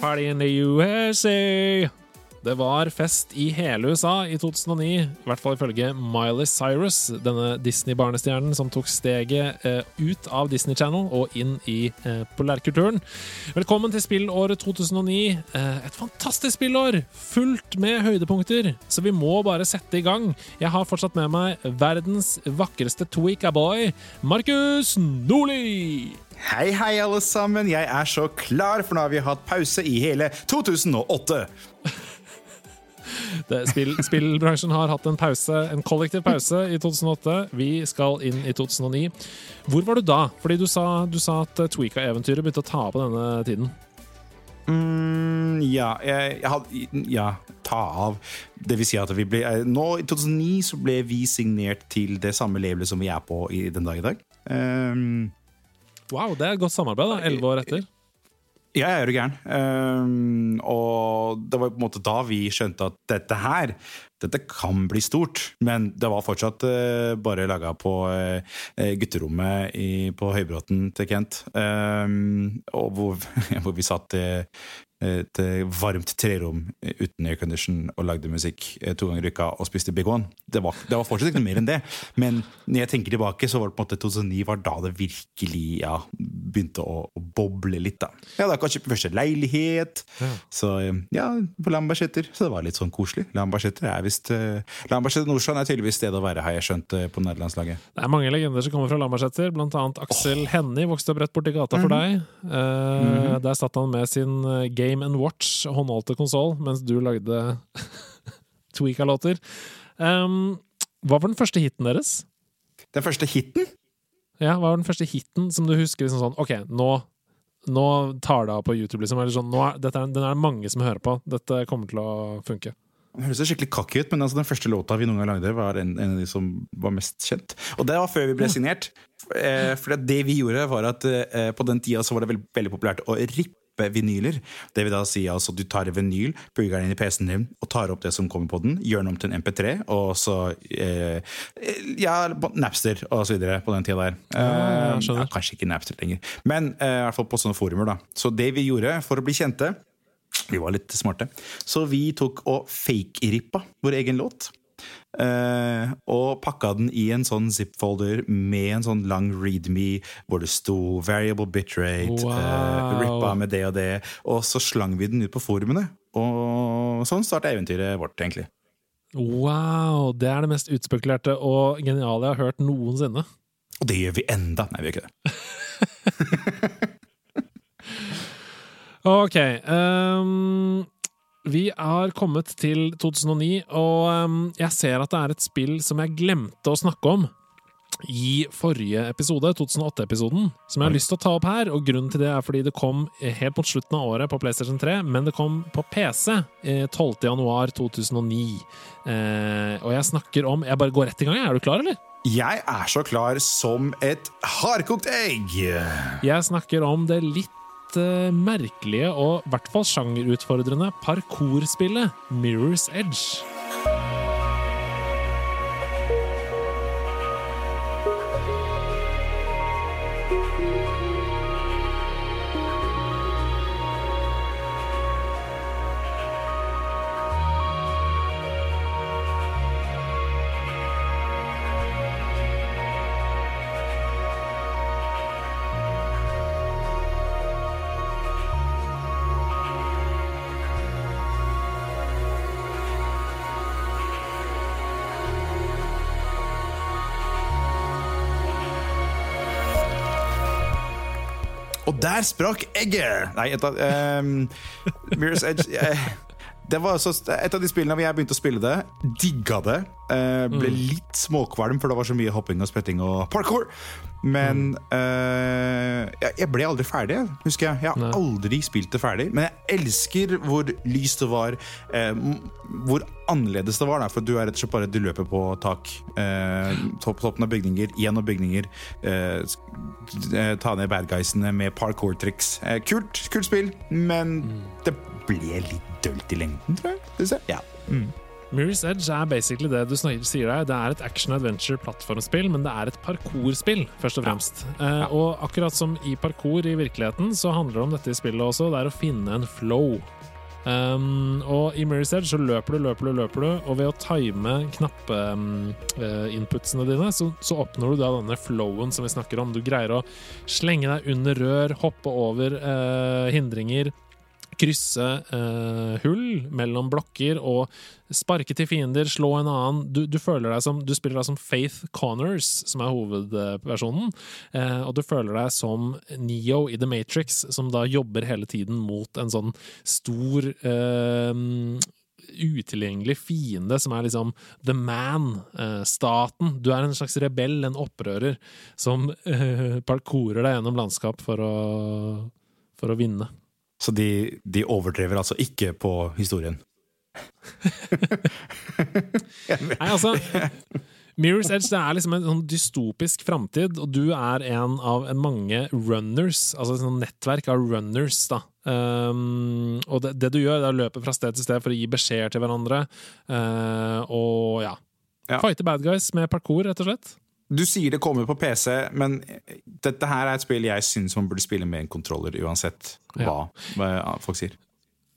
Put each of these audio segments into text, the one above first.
Party in the USA. Det var fest i hele USA i 2009, i hvert fall ifølge Miley Cyrus, denne Disney-barnestjernen som tok steget eh, ut av Disney Channel og inn i polærkulturen. populærkulturen. Velkommen til spillåret 2009. Eh, et fantastisk spillår, fullt med høydepunkter, så vi må bare sette i gang. Jeg har fortsatt med meg verdens vakreste tweaka-boy, Markus Nordli. Hei, hei, alle sammen. Jeg er så klar, for nå har vi hatt pause i hele 2008. Det, spill, spillbransjen har hatt en pause, en kollektiv pause i 2008. Vi skal inn i 2009. Hvor var du da? Fordi du sa, du sa at Tweaka-eventyret begynte å ta av på denne tiden. Mm, ja, jeg, jeg hadde Ja, ta av. Det vil si at vi ble Nå, i 2009, så ble vi signert til det samme labelet som vi er på i den dag i dag. Um, wow, det er et godt samarbeid, da. Elleve år etter. Ja, jeg er jo gæren. Um, og det var på en måte da vi skjønte at dette her dette kan bli stort, men det var fortsatt uh, bare laga på uh, gutterommet i, på Høybråten til Kent. Um, og hvor, hvor, vi satt uh, et varmt trerom uten aircondition og lagde musikk to ganger i uka og spiste Big One. Det var, det var, fortsatt ikke noe mer enn det. Men når jeg tenker tilbake, så var det på en måte 2009 var da det virkelig ja, begynte å, å, boble litt. da. Jeg hadde akkurat kjøpt første leilighet, ja. så ja, på Lambertseter. Så det var litt sånn koselig. Lambertseter er visst uh, Lambertseter Nordstrand er tydeligvis stedet å være, har jeg skjønt, på nederlandslaget. Det er mange legender som kommer fra Lambertseter, blant annet Aksel oh. Hennie vokste opp rett borti gata for mm -hmm. deg. Uh, mm -hmm. Der satt han med sin Game and Watch håndholdte konsoll, mens du lagde Tweaka-låter. Um, hva var den første hiten deres? Den første hiten? Ja, hva var den første hiten som du husker liksom sånn Ok, nå, nå tar det av på YouTube, liksom. Eller sånn, er, er, den er det mange som hører på. Dette kommer til å funke. Det høres skikkelig kakk ut, men altså, den første låta vi noen gang lagde, var en, en, av de som var mest kjent. Og det var før vi ble signert. Eh, for det vi gjorde, var at eh, på den tida så var det veldig, veldig populært å rippe vinyler. Det vil da si altså du tar en vinyl, plugger den inn i PC-en din og tar opp det som kommer på den, gjør den om til en MP3, og så eh, Ja, Napster og så videre på den tida der. Eh, ja, kanskje ikke Napster lenger, men eh, i hvert fall på sånne forumer. da. Så det vi gjorde for å bli kjente vi var litt smarte. Så vi tok og fake-rippa vår egen låt. Uh, og pakka den i en sånn zip-folder med en sånn lang readme hvor det sto 'variable bitrate', wow. uh, rippa med det og det. Og så slang vi den ut på forumene. Og sånn starta eventyret vårt, egentlig. Wow! Det er det mest utspekulerte og geniale jeg har hørt noensinne. Og det gjør vi enda! Nei, vi gjør ikke det. Ok. Um, vi har kommet til 2009, og um, jeg ser at det er et spill som jeg glemte å snakke om i forrige episode, 2008-episoden, som jeg har lyst til å ta opp her. Og grunnen til det er fordi det kom helt mot slutten av året på PlayStation 3, men det kom på PC 12.1.2009. Eh, og jeg snakker om Jeg bare går rett i gang. Er du klar, eller? Jeg er så klar som et hardkokt egg! Jeg snakker om det litt uh, merkelige og i hvert fall sjangerutfordrende parkourspillet Mirror's Edge. Og der sprakk egget! Nei, et av um, Mirror's Edge uh, det var så, Et av de spillene hvor jeg begynte å spille det, digga det. Uh, ble mm. litt småkvalm, for det var så mye hopping og spretting og parkour. Men mm. uh, jeg ble aldri ferdig, husker jeg. Jeg har Nei. aldri spilt det ferdig. Men jeg elsker hvor lyst det var, uh, hvor annerledes det var. Da, for du er rett og slett bare du løper på tak. Uh, topp, toppen av bygninger, gjennom bygninger. ta ned bad guysene med parkour-triks. kult, kult spill, men mm. det ble litt dølt i lengden, tror jeg. Ja. Mm. Mirror's Edge er basically det du sier deg. Det er et action-adventure-plattformspill, men det er et parkourspill, først og fremst. Eh, og akkurat som i parkour i virkeligheten, så handler det om dette i spillet også. Det er å finne en flow. Um, og i Mirror's Edge så løper du, løper du, løper du, og ved å time knappeinputsene um, dine, så, så, oppnår du da denne flowen som vi snakker om. Du greier å slenge deg under rør, hoppe over uh, hindringer krysse eh, hull mellom blokker og sparke til fiender, slå en annen. Du, du, som, du spiller deg som Faith Connors, som er hovedpersonen, Eh, og du føler deg som Neo i The Matrix, som da jobber hele tiden mot en sånn stor eh, utilgjengelig fiende som er liksom the man, eh, staten. Du er en slags rebell, en opprører, som eh, parkourer deg gjennom landskap for å, for å vinne. Så de, de overdrever altså ikke på historien. Nei, altså Mirror's Edge det er liksom en sånn dystopisk framtid, og du er en av en mange runners, altså et sånn nettverk av runners. da. Um, og det, det, du gjør, er å løpe fra sted til sted for å gi beskjeder til hverandre. Uh, og ja. ja. Fighte bad guys med parkour, rett og slett. Du sier det kommer på PC, men dette her er et spill jeg syns man burde spille med en kontroller, uansett hva, ja. folk sier.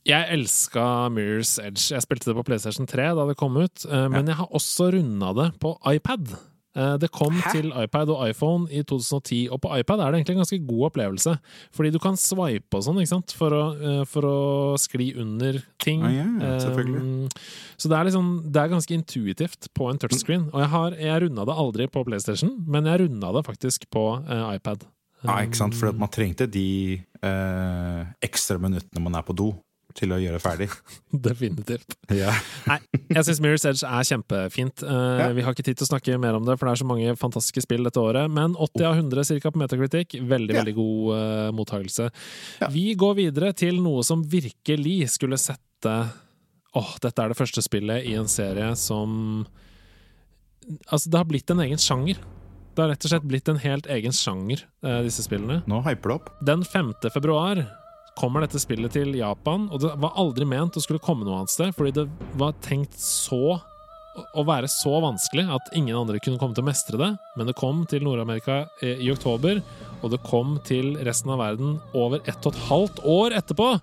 Jeg elska Mirrors Edge. Jeg spilte det på PlayStation 3 da det kom ut, eh, men jeg har også runda det på iPad. Eh, det kom Hæ? til iPad og iPhone i 2010, og på iPad er det egentlig en ganske god opplevelse. Fordi du kan swipe og sånn, ikke sant, for å, eh, for å skli under ting. Ah, ja, selvfølgelig. Um, så det er, liksom, det er ganske intuitivt på en touchscreen. Og jeg, har, jeg runda det aldri på PlayStation, men jeg runda det faktisk på iPad. Ja, ikke sant, for man trengte de uh, ekstra minuttene man er på do til å gjøre ferdig. Definitivt. Ja. Nei, jeg syns Mirror's Edge er kjempefint. Uh, ja. Vi har ikke tid til å snakke mer om det, for det er så mange fantastiske spill dette året. Men 80 av 100 cirka på metakritikk. Veldig, ja. veldig god uh, mottakelse. Vi går videre til noe som virkelig skulle sette Åh, oh, dette er det første spillet i en serie som Altså, det har blitt en egen sjanger. Det har rett og slett blitt en helt egen sjanger, uh, disse spillene. Nå hyper det opp. Den 5. februar kommer dette spillet til Japan, og det var aldri ment å skulle komme noe annet sted, fordi det var tenkt så å være så vanskelig at ingen andre kunne komme til å mestre det. Men det kom til Nord-Amerika i oktober, og det kom til resten av verden over ett og et halvt år etterpå.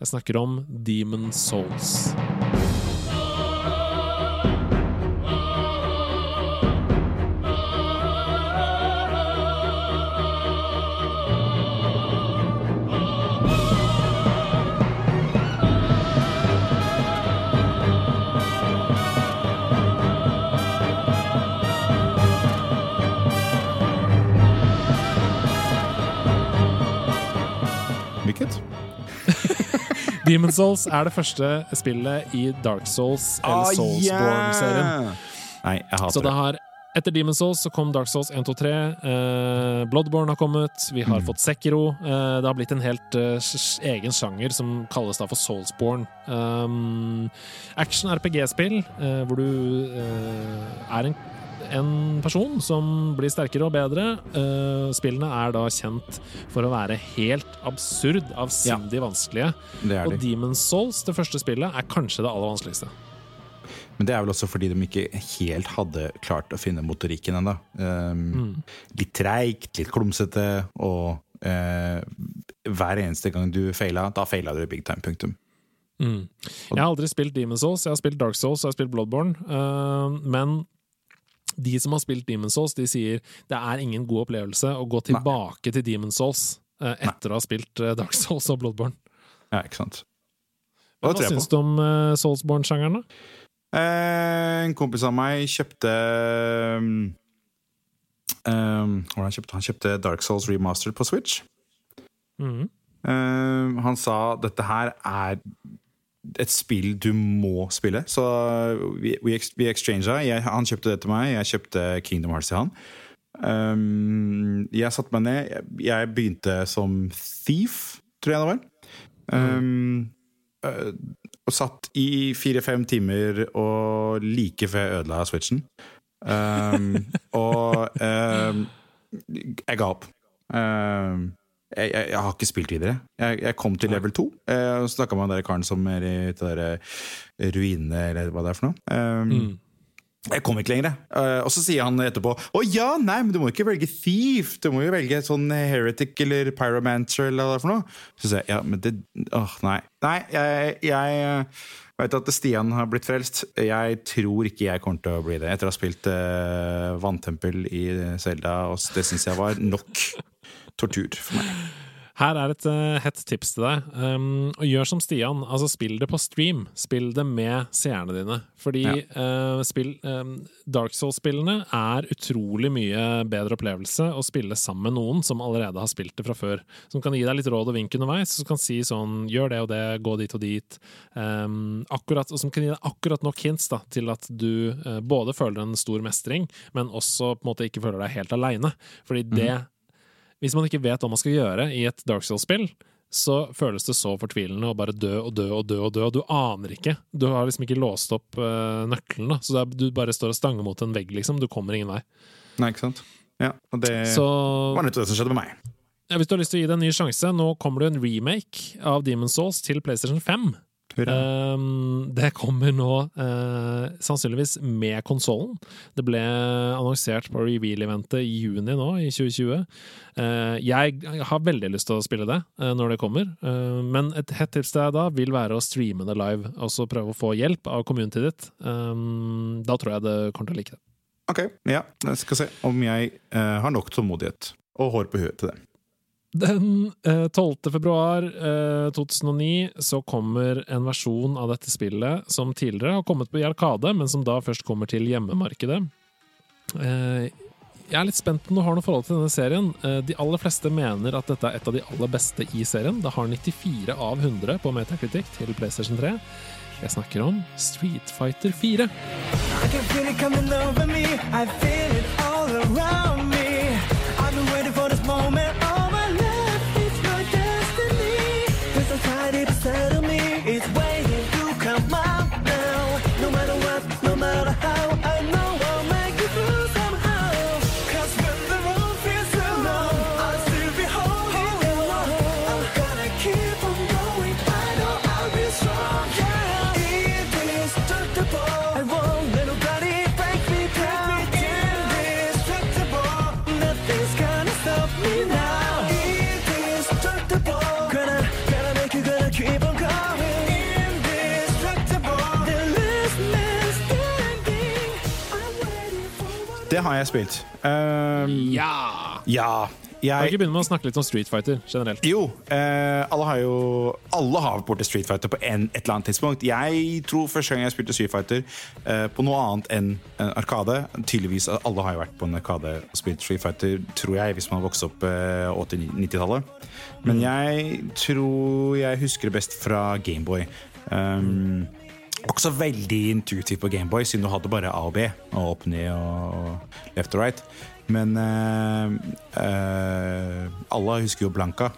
Jeg snakker om Demon Souls. Demon Souls er det første spillet i Dark Souls eller oh, Soulsborne-serien. Nei, jeg hater Så det har etter Demon Souls så kom Dark Souls 1, 2, 3. Uh, Bloodborne har kommet. Vi har mm. fått Sekiro. Uh, det har blitt en helt uh, egen sjanger som kalles da for Soulsborne. Um, Action-RPG-spill uh, hvor du er en en person som blir sterkere og bedre. Uh, spillene er da kjent for å være helt absurd, avsindig ja. vanskelige. Og Demon's Souls, det første spillet, er kanskje det aller vanskeligste. Men det er vel også fordi de ikke helt hadde klart å finne motorikken ennå. Um, mm. Litt treigt, litt klumsete, og uh, hver eneste gang du feila, da feila du big time. Punktum. Mm. Jeg har aldri spilt Demon's Souls, jeg har spilt Dark Souls jeg har spilt Bloodborne. Uh, men de som har spilt Demon's Souls, de sier det er ingen god opplevelse å gå tilbake Nei. til Demon's Souls uh, etter Nei. å ha spilt uh, Dark Souls og Bloodborne. Ja, ikke sant. Hva, hva syns du om uh, Soulsborne-sjangeren, da? en kompis av meg kjøpte um, um, han, kjøpte, han kjøpte Dark Souls Remastered på Switch. Mm. han sa dette her er et spill du må spille. Så vi, vi, exchanga. han kjøpte det til meg, jeg kjøpte Kingdom Hearts til han. Um, jeg satte meg ned. Jeg, begynte som thief, tror jeg det var. Um, og satt i fire-fem timer og like før jeg ødela switchen. Um, og jeg ga opp. Jeg, jeg, jeg har ikke spilt videre. Jeg, jeg kom til level 2, eh, og snakka med han der karen som er i de der eh, ruinene, eller hva det er for noe. Um, Mm. Jeg kom ikke lenger. Eh, og så sier han etterpå Å ja, nei, men du må ikke velge Thief. Du må jo velge sånn Heretic eller Pyromancer eller hva det er for noe. Så sier jeg ja, men det Åh, nei. Nei, jeg, jeg vet at Stian har blitt frelst. Jeg tror ikke jeg kommer til å bli det. Etter å ha spilt uh, Vanntempel i Selda, og det syns jeg var nok tortur for meg. Her er et uh, hett tips til deg. Um, og gjør som Stian, altså spill det på stream. Spill det med seerne dine. Fordi uh, spill, um, Dark Souls-spillene er utrolig mye bedre opplevelse å spille sammen med noen som allerede har spilt det fra før. Som kan gi deg litt råd og vink underveis, som kan si sånn gjør det og det, gå dit og dit. Um, akkurat, og som kan gi deg akkurat nok hints da, til at du uh, både føler en stor mestring, men også på en måte ikke føler deg helt aleine. Fordi det hvis man ikke vet hva man skal gjøre i et Dark Souls-spill, så føles det så fortvilende å bare dø og dø og dø, og dø, og du aner ikke. Du har liksom ikke låst opp uh, nøkkelen, da. så du bare står og stanger mot en vegg, liksom. Du kommer ingen vei. Nei, ikke sant? Ja, og det Så var nettopp det som skjedde med meg. ja, hvis du har lyst til å gi det en ny sjanse, nå kommer det en remake av Demon's Souls til PlayStation 5. Um, det kommer nå uh, sannsynligvis med konsollen. Det ble annonsert på reveal-eventet i juni nå, i 2020. Uh, jeg har veldig lyst til å spille det uh, når det kommer, men et hett tips til deg da vil være å streame det live, og så prøve å få hjelp av communityet ditt. Um, da tror jeg det kommer til å like det. Ok, ja, jeg skal se om jeg eh, har nok tålmodighet og hår på huet til det. Den eh, 12. februar eh, 2009 så kommer en versjon av dette spillet som tidligere har kommet på i Arkade, men som da først kommer til hjemmemarkedet. Eh, jeg er litt spent på om du har noe forhold til denne serien. Eh, de aller fleste mener at dette er et av de aller beste i serien. Det har 94 av 100 på Metacritic til PlayStation 3. Jeg snakker om Street Fighter 4. I can feel it coming over me. I feel it all around Det har jeg spilt. Um, Ja! ja. Kan ikke begynne med å snakke litt om Street Fighter generelt? Jo, eh, alle har jo Alle har vært borti Street Fighter på en, et eller annet tidspunkt. Jeg tror første gang jeg spilte Street Fighter eh, på noe annet enn en Arkade Tydeligvis alle har jo vært på en Arkade og spilt Street Fighter, tror jeg, hvis man har vokst opp eh, 80-90-tallet. Men jeg tror jeg husker det best fra Gameboy. Um, også veldig intuitivt på Gameboy, siden du hadde bare A og B. Og opp, ned og left og right. Men uh, uh, alle husker jo Blanka.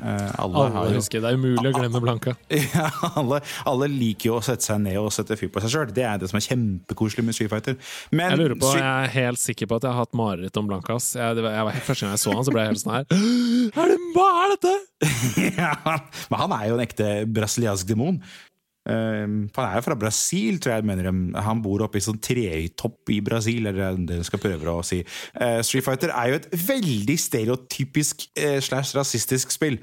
Uh, alle, har Alle jo, husker, Det er umulig å glemme Blanka. ja, alle, alle liker jo å sette seg ned og sette fyr på seg sjøl. Det er det som er kjempekoselig med Street Fighter. Men Jeg lurer på, jeg er helt sikker på at jeg har hatt mareritt om Blanka. Jeg, Jeg, jeg første gang jeg så han, så ble jeg helt sånn her er det, Hva er dette?! ja, men han er jo en ekte brasiliansk demon. Um, for han er jo fra Brasil, tror jeg. Mener. Han bor oppe i sånn tretopp i Brasil, eller det jeg skal prøve å si. Uh, Street Fighter er jo et veldig stereotypisk uh, slash rasistisk spill,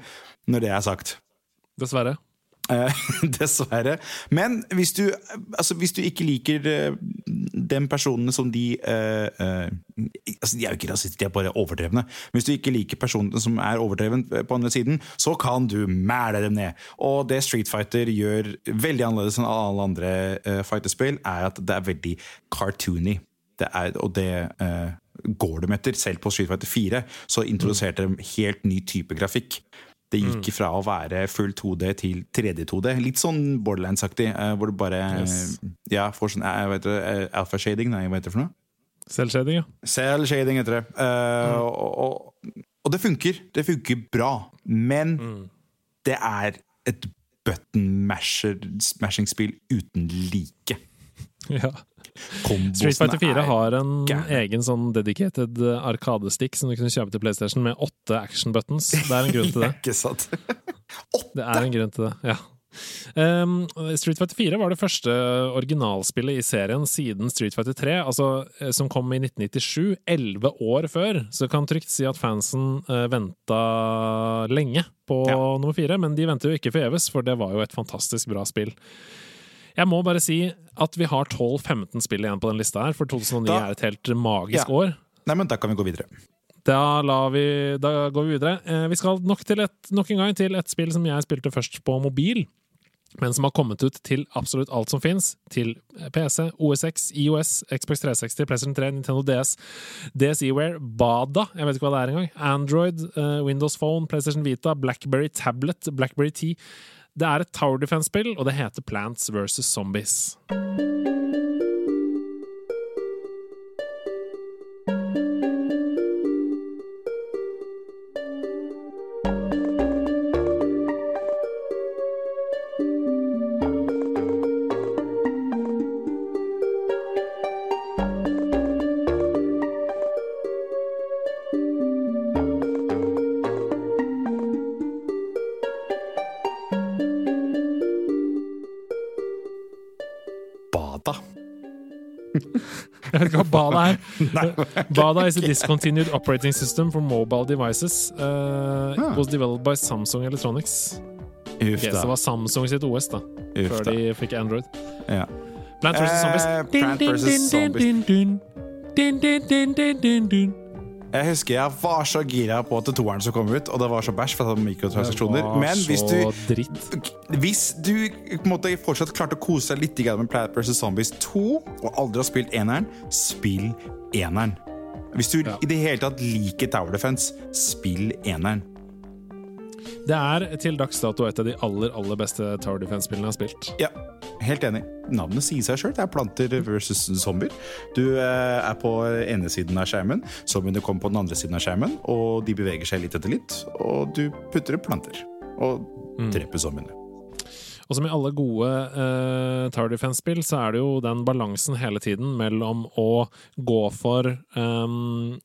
når det er sagt. Dessverre. Uh, dessverre. Men hvis du, altså, hvis du ikke liker eh, den personene som de eh, eh, altså, De er jo ikke rasister, de er bare overdrevne. Hvis du ikke liker personene som er overdreven på andre siden, så kan du mæle dem ned. Og det Street Fighter gjør veldig annerledes enn alle andre eh, fighterspill, er at det er veldig cartoony. Det er, og det eh, går de etter. Selv på Street Fighter 4 så introduserte de helt ny type grafikk. Det gikk fra å være full 2D til 3D-2D. Litt sånn Borderlands-aktig, eh, hvor du bare Yes. eh, ja, får sånn eh, alpha-shading, nei, hva heter det for noe? Selvshading, ja. Cell-shading heter det. Eh, og, og, og det funker. Det funker bra. Men det er et button-mashing-spill uten like. ja. Street Fighter 4 er- har en egen sånn dedicated eh, arkadestick som du kunne kjøpe til PlayStation med åtte action buttons. Det er en grunn til det. Ikke sant? Det er en grunn til det, ja. Um, Street Fighter 4 var det første originalspillet i serien siden Street Fighter 3, altså, eh, som kom i 1997, elleve år før. Så kan trygt si at fansen uh, venta lenge på Ja. nummer fire, men de venter jo ikke forgjeves, for det var jo et fantastisk bra spill. Jeg må bare si at vi har 12-15 spill igjen på den lista her, for 2009 Da- er et helt magisk Ja. år. Nei, men da kan vi gå videre. Da, vi, da går vi videre. Eh, vi skal nok, til et, nok en gang til et spill som jeg spilte først på mobil, men som har kommet ut til absolutt alt som fins. Til PC, OSX, IOS, Xbox 360, PlayStation 3, Nintendo DS, DSEware, Bada, jeg vet ikke hva det er engang, Android, eh, Windows Phone, PlayStation Vita, Blackberry Tablet, Blackberry T. Det er et Tower Defense-spill, og det heter Plants vs. Zombies. Bada er. Bada is a discontinued operating system for mobile devices. Uh, Ah. It was developed by Samsung Electronics. Uff da så det var Samsung sitt OS, da. Uff Før da. de fikk Android. Ja. Plant vs. Zombies. Eh, Plant vs. Zombies. Din, din, din, Jeg husker jeg var så gira på at toeren som kom ut, og det var så bæsj for at det var mikrotransaksjoner. Det var Men hvis du, dritt. hvis du måte fortsatt klarte å kose deg litt med Plat vs. Zombies 2, og aldri har spilt eneren, spill eneren. Hvis du Ja. i det hele tatt liker Tower Defense, spill eneren. Det er til dags dato et av de aller aller beste Tower Defense-spillene jeg har spilt. Ja, helt enig. Navnet sier seg sjøl. Det er planter versus zombier. Du eh, er på ene siden av skjermen, zombiene kommer på den andre siden av skjermen, og de beveger seg litt etter litt, og du putter opp planter. Og dreper zombiene. Og som i alle gode uh, Tower Defense-spill, så er det jo den balansen hele tiden mellom å gå for um,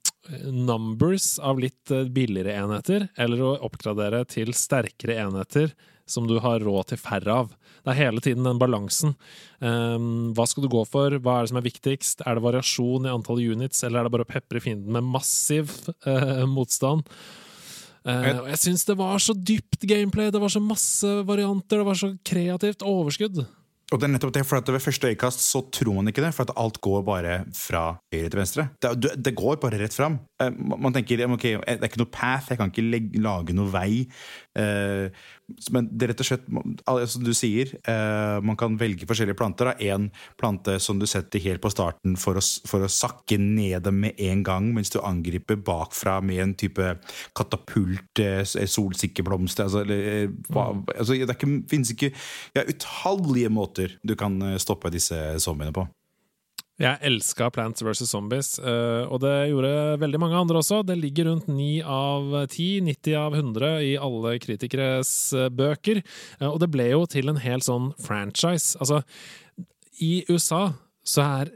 numbers av litt eh, billigere enheter, eller å oppgradere til sterkere enheter som du har råd til færre av. Det er hele tiden den balansen. Um, hva skal du gå for? Hva er det som er viktigst? Er det variasjon i antall units, eller er det bare å pepre fienden med massiv uh, motstand? Uh, og jeg syns det var så dypt gameplay, det var så masse varianter, det var så kreativt overskudd. Og det er nettopp det, for at Ved første øyekast så tror man ikke det, for at alt går bare fra høyre til venstre. Det, det- det går bare rett fram. Eh, Man tenker ok, det er ikke noe path, jeg kan ikke legge, lage noe vei. Eh, men det er rett og slett, som du sier, eh, man kan velge forskjellige planter. En plante som du setter helt på starten for å, for å sakke ned dem med en gang, mens du angriper bakfra med en type katapult, solsikkeblomster altså, eller, eh, hva, altså, Det finnes ikke ja, utallige måter du kan eh, stoppe disse zombiene på. Jeg elska Plants vs. Zombies, eh, og det gjorde veldig mange andre også. Det ligger rundt 9 av 10, 90 av 100 i alle kritikeres eh, bøker. Eh, Og det ble jo til en hel sånn franchise. Altså, i USA så er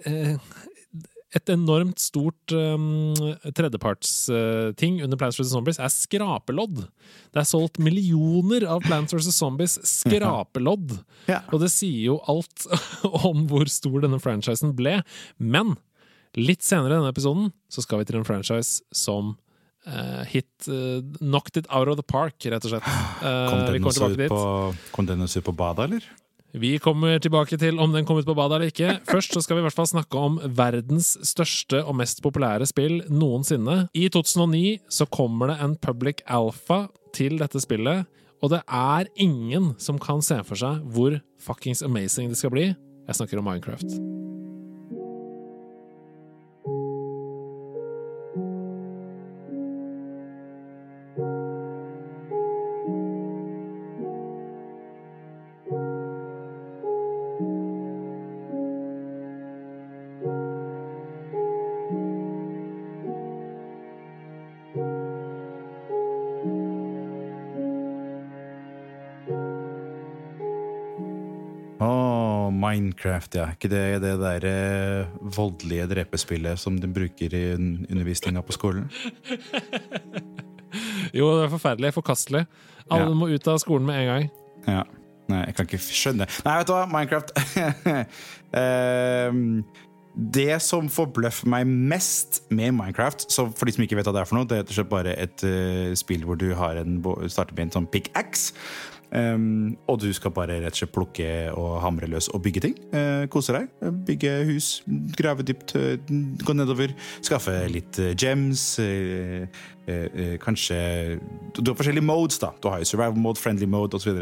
et enormt stort um, tredjepartsting under Plants vs. Zombies er skrapelodd. Det er solgt millioner av Plants vs. Zombies skrapelodd. Ja. Og det sier jo alt om hvor stor denne franchisen ble. Men litt senere i denne episoden så skal vi til en franchise som uh, hit uh, Knocked it out of the park, rett og slett. Uh, Kom vi den kommer tilbake ut dit. på, kom den ut på badet, eller? Vi kommer tilbake til om den kom ut på badet eller ikke. Først så skal vi i hvert fall snakke om verdens største og mest populære spill noensinne. I 2009 så kommer det en public alpha til dette spillet, og det er ingen som kan se for seg hvor fuckings amazing det skal bli. Jeg snakker om Minecraft. Minecraft, ja. Ikke det det der eh, voldelige drepespillet som de bruker i un- undervisninga på skolen? Jo, det er forferdelig. Forkastelig. Alle Ja. må ut av skolen med en gang. Ja. Nei, jeg kan ikke skjønne Nei, vet du hva, Minecraft Ehm, Det som forbløffer meg mest med Minecraft så For de som ikke vet hva det er for noe, det er bare et eh, spill hvor du har en, starter med en sånn pickaxe. Um, og du skal bare rett og slett plukke og hamre løs og bygge ting. Uh, kose deg. Bygge hus, grave dypt, uh, gå nedover. Skaffe litt uh, gems. kanskje Du har forskjellige modes, da. Du har jo survival mode, friendly mode osv.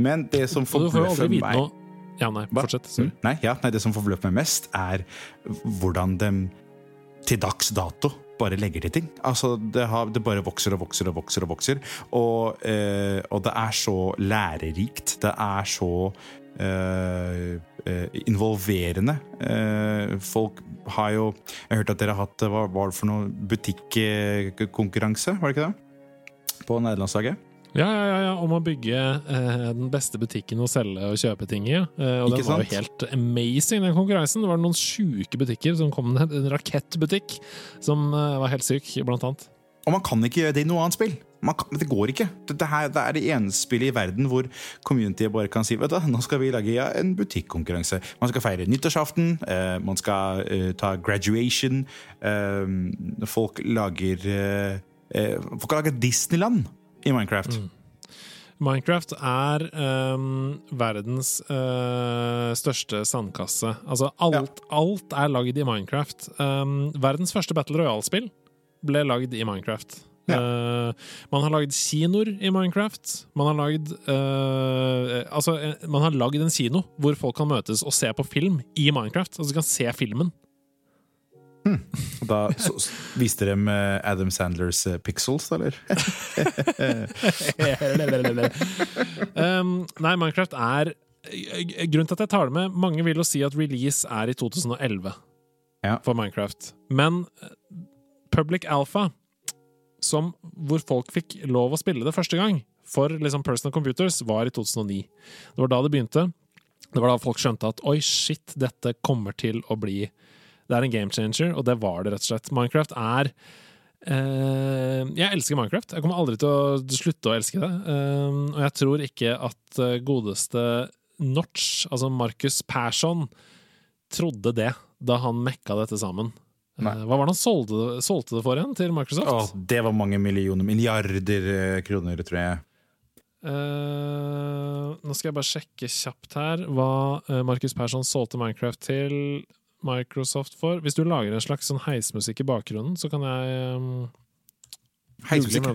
Men det som forbløffer meg Ja, nei, fortsett. Mm, Nei, ja, nei, det som forbløffer meg mest, er hvordan de til dags dato bare legger til ting. Altså, det, har, det bare vokser og vokser og vokser. Og vokser. Og, eh, og det er så lærerikt. Det er så eh, eh, involverende. Eh, folk har jo Jeg har hørt at dere har hatt hva var det for noe butikkonkurranse, var det ikke det? På nederlandslaget? Ja, ja, ja, ja, om å bygge eh, den beste butikken å selge og kjøpe ting i. Eh, og Ikke den var jo helt amazing, den konkurransen. Det var noen sjuke butikker som kom ned. En rakettbutikk som eh, var helt syk, blant annet. Og man kan ikke gjøre det i noe annet spill. Man kan, det går ikke. Det, det, her, det er det eneste spillet i verden hvor communityet bare kan si Vet du, nå skal vi lage ja, en butikkonkurranse. Man skal feire nyttårsaften, eh, man skal eh, ta graduation. Eh, folk lager eh, eh, Folk lager Disneyland i Minecraft. Minecraft er um, verdens uh, største sandkasse. Altså, alt, alt er lagd i Minecraft. Um, verdens første Battle Royale-spill ble lagd i Minecraft. Eh, man har lagd kinoer i Minecraft. Man har lagd uh, Altså, man har lagd en kino hvor folk kan møtes og se på film i Minecraft. Altså, de kan se filmen. Og da så, viste de eh, Adam Sandlers eh, Pixels, eller? um, nei, Minecraft er Grunnen til at jeg tar det med Mange vil jo si at release er i 2011 Ja. for Minecraft. Men eh, Public Alpha, som, hvor folk fikk lov å spille det første gang for liksom personal computers, var i 2009. Det var da det begynte. Det var da folk skjønte at oi, shit, dette kommer til å bli Det er en game changer, og det var det rett og slett. Minecraft er Eh, jeg elsker Minecraft. Jeg kommer aldri til å slutte å elske det. Eh, og jeg tror ikke at eh, godeste Notch, altså Markus Persson, trodde det da han mekka dette sammen. Eh, Nei. hva var det han solgte, solgte det for igjen til Microsoft? Å, det var mange millioner, milliarder eh, kroner, tror jeg. Uh, nå skal jeg bare sjekke kjapt her hva Markus Persson solgte Minecraft til Microsoft for. Hvis du lager en slags sånn heismusikk i bakgrunnen, så kan jeg um, Heismusikk.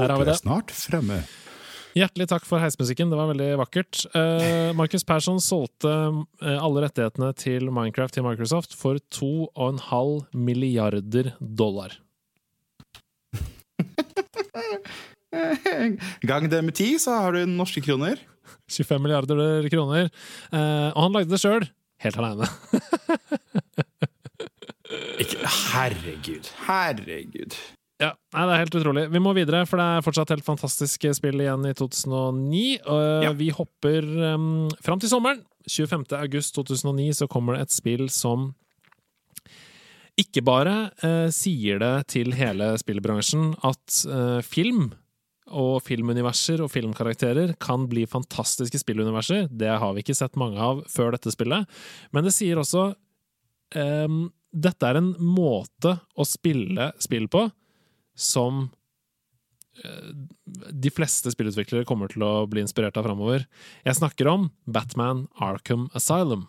Der har vi det. Snart fremme. Hjertelig takk for heismusikken, det var veldig vakkert. Uh, Markus Persson solgte eh, alle rettighetene til Minecraft til Microsoft for 2,5 milliarder dollar. Gang det med ti, så har du norske kroner. 25 milliarder kroner. Uh, og han lagde det sjøl, helt aleine. Ikke, herregud. Herregud. Ja, nei, Det er helt utrolig. Vi må videre, for det er fortsatt helt fantastiske spill igjen i 2009. Og Ja. Vi hopper um, fram til sommeren. 25. august 2009 så kommer det et spill som ikke bare uh, sier det til hele spillbransjen at uh, film og filmuniverser og filmkarakterer kan bli fantastiske spilluniverser. Det har vi ikke sett mange av før dette spillet. Men det sier også um, Dette er en måte å spille spill på som eh, de fleste spillutviklere kommer til å bli inspirert av framover. Jeg snakker om Batman Arkham Asylum.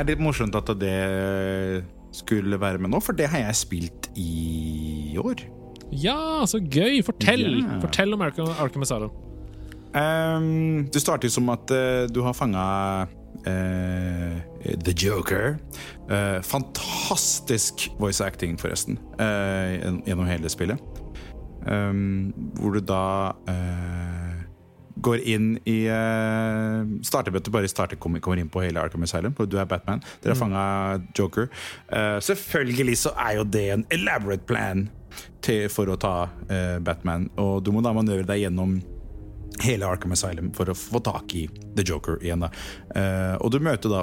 Er litt morsomt at det skulle være med nå, for det har jeg spilt i år. Ja, så gøy! Fortell! yeah. Fortell om Arkham, Arkham Asylum. Um, det starter som at uh, du har fanga The Joker. Uh, fantastisk voice acting, forresten, eh, gjennom- hele spillet. Um, hvor du da eh, går inn i uh, Starter med at du bare starter, kommer, kommer inn på hele Arkham Asylum. Du er Batman. Dere har fanga Joker. Uh, selvfølgelig så er jo det en elaborate plan til, for å ta uh, Batman. Og du må da manøvre deg gjennom hele Arkham Asylum for å få tak i The Joker igjen. da Uh, Og du møter da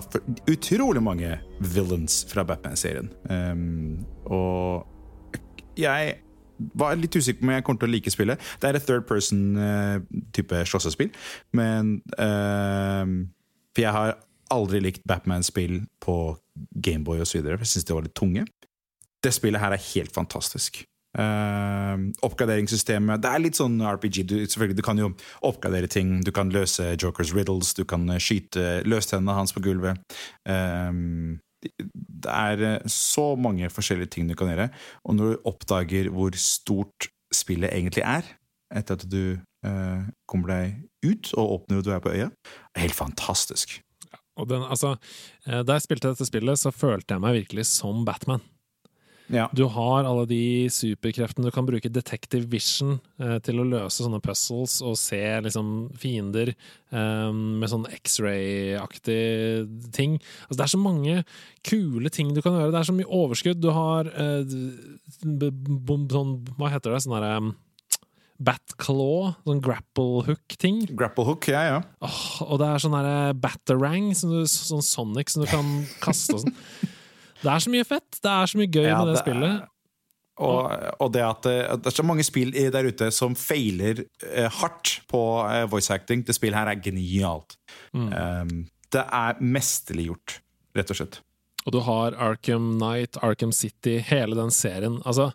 utrolig mange villains fra Batman-serien. Um, og jeg var litt usikker på om jeg kommer til å like spillet. Det er et third person-type slåssespill, men uh, For jeg har aldri likt Batman-spill på Gameboy osv. Jeg syns de var litt tunge. Det spillet her er helt fantastisk. Uh, oppgraderingssystemet Det er litt sånn RPG. Du, selvfølgelig, du kan jo oppgradere ting. Du kan løse Jokers riddles, du kan eh, skyte løstennene hans på gulvet. Eh, det er eh, så mange forskjellige ting du kan gjøre. Og når du oppdager hvor stort spillet egentlig er, etter at du eh, kommer deg ut og åpner hvor du er på øya, er helt fantastisk. Og den, altså, eh, da jeg spilte dette spillet, så følte jeg meg virkelig som Batman. Ja. Du har alle de superkreftene. Du kan bruke detective vision eh, til å løse sånne puzzles og se liksom fiender eh, med sånn X-ray-aktig ting. Altså, det er så mange kule ting du kan gjøre. Det er så mye overskudd. Du har eh, b- b- sånn Hva heter det? Sånn derre um, Batclaw, sånn grapple hook-ting. Grapple hook, ja, ja. Oh, og det er sånn derre batarang, sånn, sånn Sonic som du kan kaste og sånn. Det er så mye fett! Det er så mye gøy Ja, med det, det er- spillet. Og, og det at eh, det er så mange spill der ute som feiler eh, hardt på eh, voice acting. Det spillet her er genialt. Um, det er mesterlig gjort, rett og slett. Og du har Arkham Knight, Arkham City, hele den serien. Altså,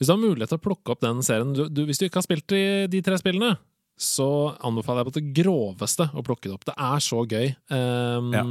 hvis du har mulighet til å plukke opp den serien du, du, Hvis du ikke har spilt i de tre spillene, så anbefaler jeg på det groveste å plukke det opp. Det er så gøy. Um, Ja.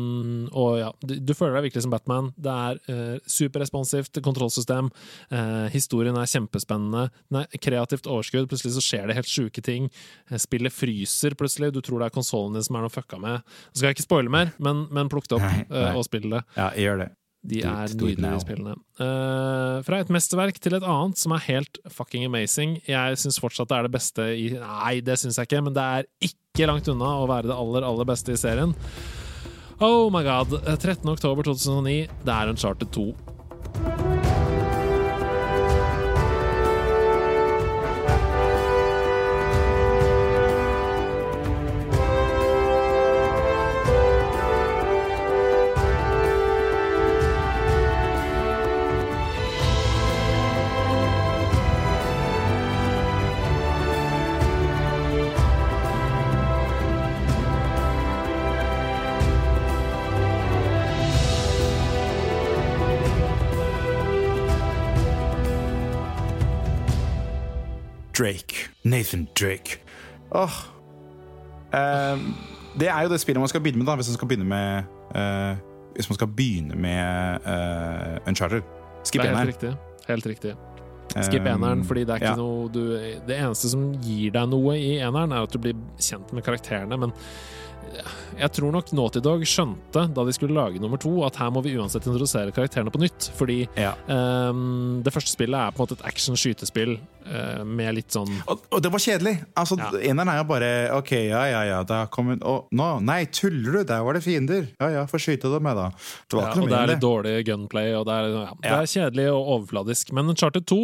Og ja, du, du føler deg virkelig som Batman. Det er uh, superresponsivt kontrollsystem. Uh, historien er kjempespennende. Den er kreativt overskudd. Plutselig så skjer det helt sjuke ting. Eh, Spillet fryser plutselig. Du tror det er konsollen din som er noe fucka med. Så skal jeg ikke spoile mer, men, men plukk det opp Nei, nei. Uh, og spill det. Ja, jeg gjør det. De Do it, er do it nydelige, de spillene. Uh, fra et mesterverk til et annet som er helt fucking amazing. Jeg syns fortsatt det er det beste i Nei, det syns jeg ikke, men det er ikke langt unna å være det aller, aller beste i serien. Oh my god. Eh, 13. oktober 2009. Det er Uncharted 2. Nathan Drake. Åh. Ehm, det er jo det spillet man skal begynne med, da, hvis man skal begynne med eh, Hvis man skal begynne med uh, Uncharted. Skip eneren. er helt riktig. Helt riktig. Skip Um, eneren, fordi det er ikke ja. noe du Det eneste som gir deg noe i eneren, er at du blir kjent med karakterene, men jeg tror nok Naughty Dog skjønte da de skulle lage nummer to, at her må vi uansett introdusere karakterene på nytt. Fordi Ja. um, det første spillet er på en måte et action-skytespill eh, med litt sånn Og, og det var kjedelig. Altså, Ja. Eneren er jo bare Ok, ja, ja, ja, da kom hun Og nå, nei, tuller du? Der var det fiender. Ja, ja, få skyte dem med, da. Det var ja, ikke og noe det er litt dårlig gunplay, og det er, ja, det er kjedelig og overfladisk. Men Charter 2,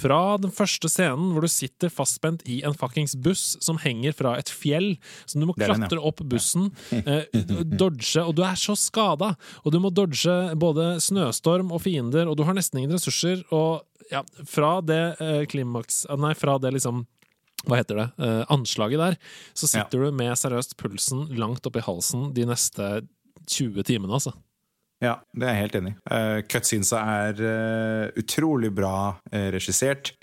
fra den første scenen hvor du sitter fastspent i en fuckings buss som henger fra et fjell, som du må er den, klatre opp bussen, eh, dodge, og du er så skada, og du må dodge både snøstorm og fiender, og du har nesten ingen ressurser, og ja, fra det eh, klimaks Nei, fra det liksom hva heter det, eh, anslaget der, så sitter du med seriøst pulsen langt oppi halsen de neste 20 timene, altså. Ja, det er jeg helt enig i. Uh, Cutsinsa er uh, utrolig bra uh, regissert.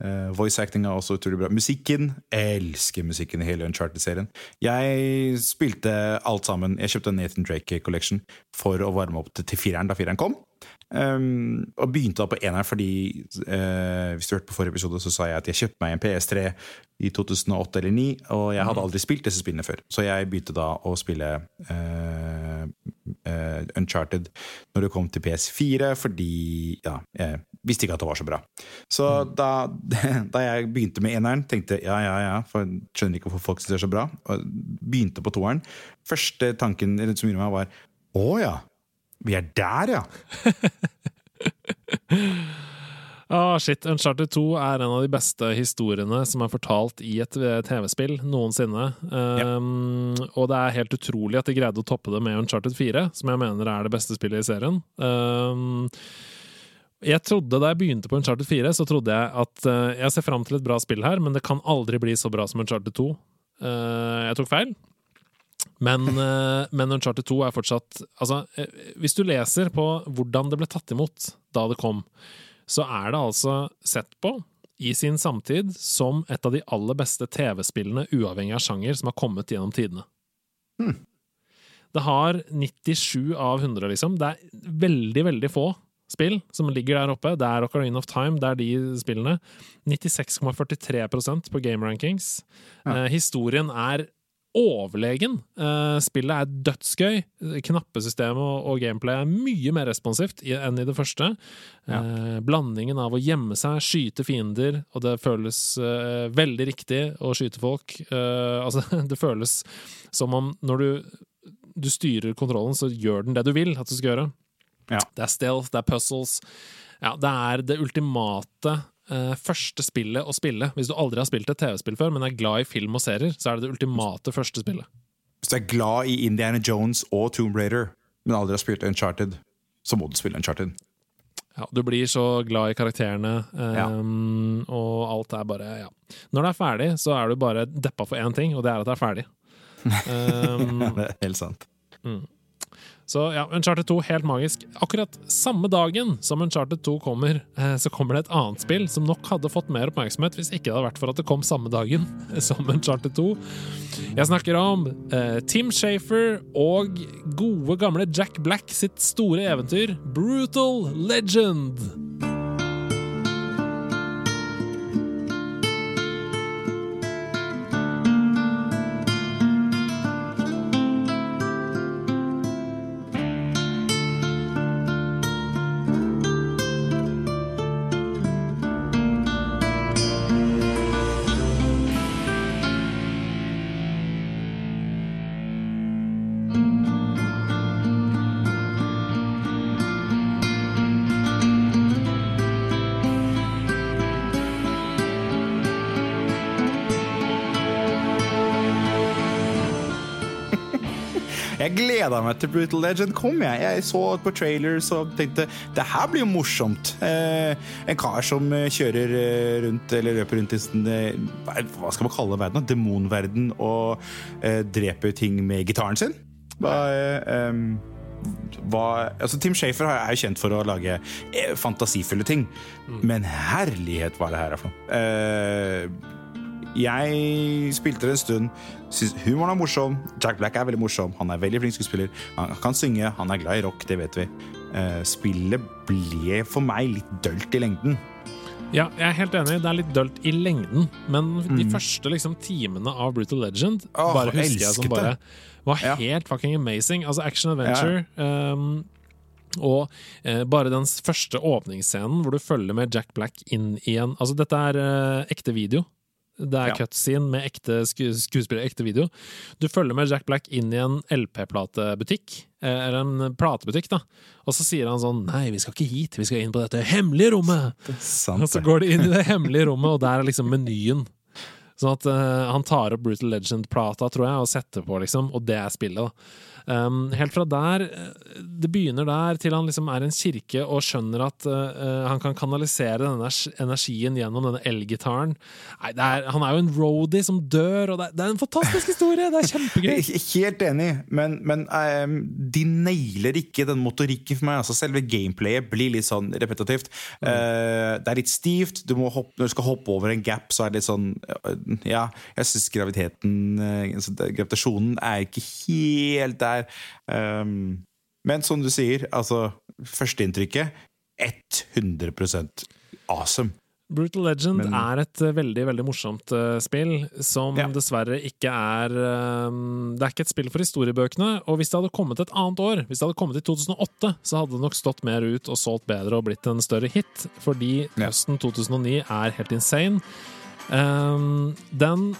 Uh, voice acting er også utrolig bra. Musikken jeg elsker musikken i hele Uncharted-serien. Jeg spilte alt sammen. Jeg kjøpte Nathan Drake Collection for å varme opp til, til fireren da fireren kom. Um, og begynte da på eneren fordi uh, Hvis du hørte på forrige episode, så sa jeg at jeg kjøpte meg en PS3 i 2008 eller 2009, og jeg hadde aldri spilt disse spillene før. Så jeg begynte da å spille uh, uh, Uncharted når det kom til PS4, fordi ja, jeg visste ikke at det var så bra. Så da, da jeg begynte med eneren, tenkte jeg ja, ja, ja, for jeg skjønner ikke hvorfor folk syns det er så bra, og begynte på toeren. Første tanken som gjorde meg, var å ja. Vi er der, ja! Ah, shit. Uncharted 2 er en av de beste historiene som er fortalt i et eh, TV-spill noensinne. Um, Og det er helt utrolig at de greide å toppe det med Uncharted 4, som jeg mener er det beste spillet i serien. Um, jeg trodde Da jeg begynte på Uncharted 4, så trodde jeg at uh, jeg ser fram til et bra spill her, men det kan aldri bli så bra som Uncharted 2. Uh, jeg tok feil. Men, eh, men Uncharted 2 er fortsatt Altså, eh, hvis du leser på hvordan det ble tatt imot da det kom, så er det altså sett på i sin samtid som et av de aller beste TV-spillene, uavhengig av sjanger, som har kommet gjennom tidene. Det har 97 av 100, liksom. Det er veldig, veldig få spill som ligger der oppe. Det er Ocarina of Time, det er de spillene. 96,43% på Game Rankings. Eh, historien er overlegen. Eh, spillet er dødsgøy. Knappesystemet og, og gameplay er mye mer responsivt enn i det første. Ja. blandingen av å gjemme seg, skyte fiender, og det føles eh, veldig riktig å skyte folk. Eh, altså, det føles som om når du, du styrer kontrollen, så gjør den det du vil at du skal gjøre. Ja. Det er stealth, det er puzzles. Ja, det er det ultimate eh, første spillet å spille. Hvis du aldri har spilt et TV-spill før, men er glad i film og serier, så er det det ultimate første spillet. Hvis du er glad i Indiana Jones og Tomb Raider, men aldri har spilt Uncharted, så må du spille Uncharted. Ja, du blir så glad i karakterene, eh, og alt er bare Ja. Når det er ferdig, så er du bare deppa for én ting, og det er at det er ferdig. Um, det er helt sant. Så ja, Uncharted 2 helt magisk. Akkurat samme dagen som Uncharted 2 kommer, eh, så kommer det et annet spill som nok hadde fått mer oppmerksomhet hvis ikke det hadde vært for at det kom samme dagen som Uncharted 2. Jeg snakker om eh, Tim Shafer og gode gamle Jack Black sitt store eventyr Brutal Legend. Gleda meg til Brutal Legend kom. Jeg Jeg så på trailers og tenkte det her blir jo morsomt. Eh, en kar som eh, kjører eh, rundt eller løper rundt i sin eh, hva skal man kalle verden? Demonverden og eh, dreper ting med gitaren sin. Hva, eh, hva, altså Tim Shafer er jo kjent for å lage fantasifulle ting. Men herlighet, hva er det her er for noe? Eh, jeg spilte det en stund. Syns humoren er morsom. Jack Black er veldig morsom. Han er veldig flink skuespiller. Han kan synge. Han er glad i rock, det vet vi. Eh, spillet ble for meg litt dølt i lengden. Ja, jeg er helt enig. Det er litt dølt i lengden, men de første liksom, timene av Brutal Legend Åh, bare husker jeg som bare var Ja. helt fucking amazing. Altså action adventure. Um, og eh, bare den første åpningsscenen hvor du følger med Jack Black inn i en Altså, dette er eh, ekte video. Det er Ja. cutscene med ekte sku skuespiller, ekte video. Du følger med Jack Black inn i en LP-platebutikk, eh, eller en platebutikk, da. Og så sier han sånn Nei, vi skal ikke hit, vi skal inn på dette hemmelige rommet! Sant Og så går de inn i det hemmelige rommet, og der er liksom menyen. Sånn at uh, han tar opp Brutal Legend-plata, tror jeg, og setter på, liksom, og det er spillet. da. Um, helt fra der eh, Det begynner der til han liksom er i en kirke og skjønner at uh, han kan kanalisere denne energien gjennom denne elgitaren. Nei, er, han er jo en roadie som dør, og det er, det er en fantastisk historie! Det er kjempegøy! Helt enig, men, men um, de nailer ikke den motorikken for meg. Altså, selve gameplayet blir litt sånn repetitivt. Uh, det er litt stivt. Du må hoppe, når du skal hoppe over en gap, så er det litt sånn uh, Ja, jeg syns graviteten altså, Gravitasjonen er ikke helt der. Ehm, men som du sier, altså Førsteinntrykket 100% awesome. Brutal Legend Men- er et eh, veldig veldig morsomt uh, spill, som Ja. dessverre ikke er um, Det er ikke et spill for historiebøkene. Og hvis det hadde kommet et annet år, hvis det hadde kommet i 2008, så hadde det nok stått mer ut og solgt bedre og blitt en større hit, fordi Ja. høsten 2009 er helt insane. Um, den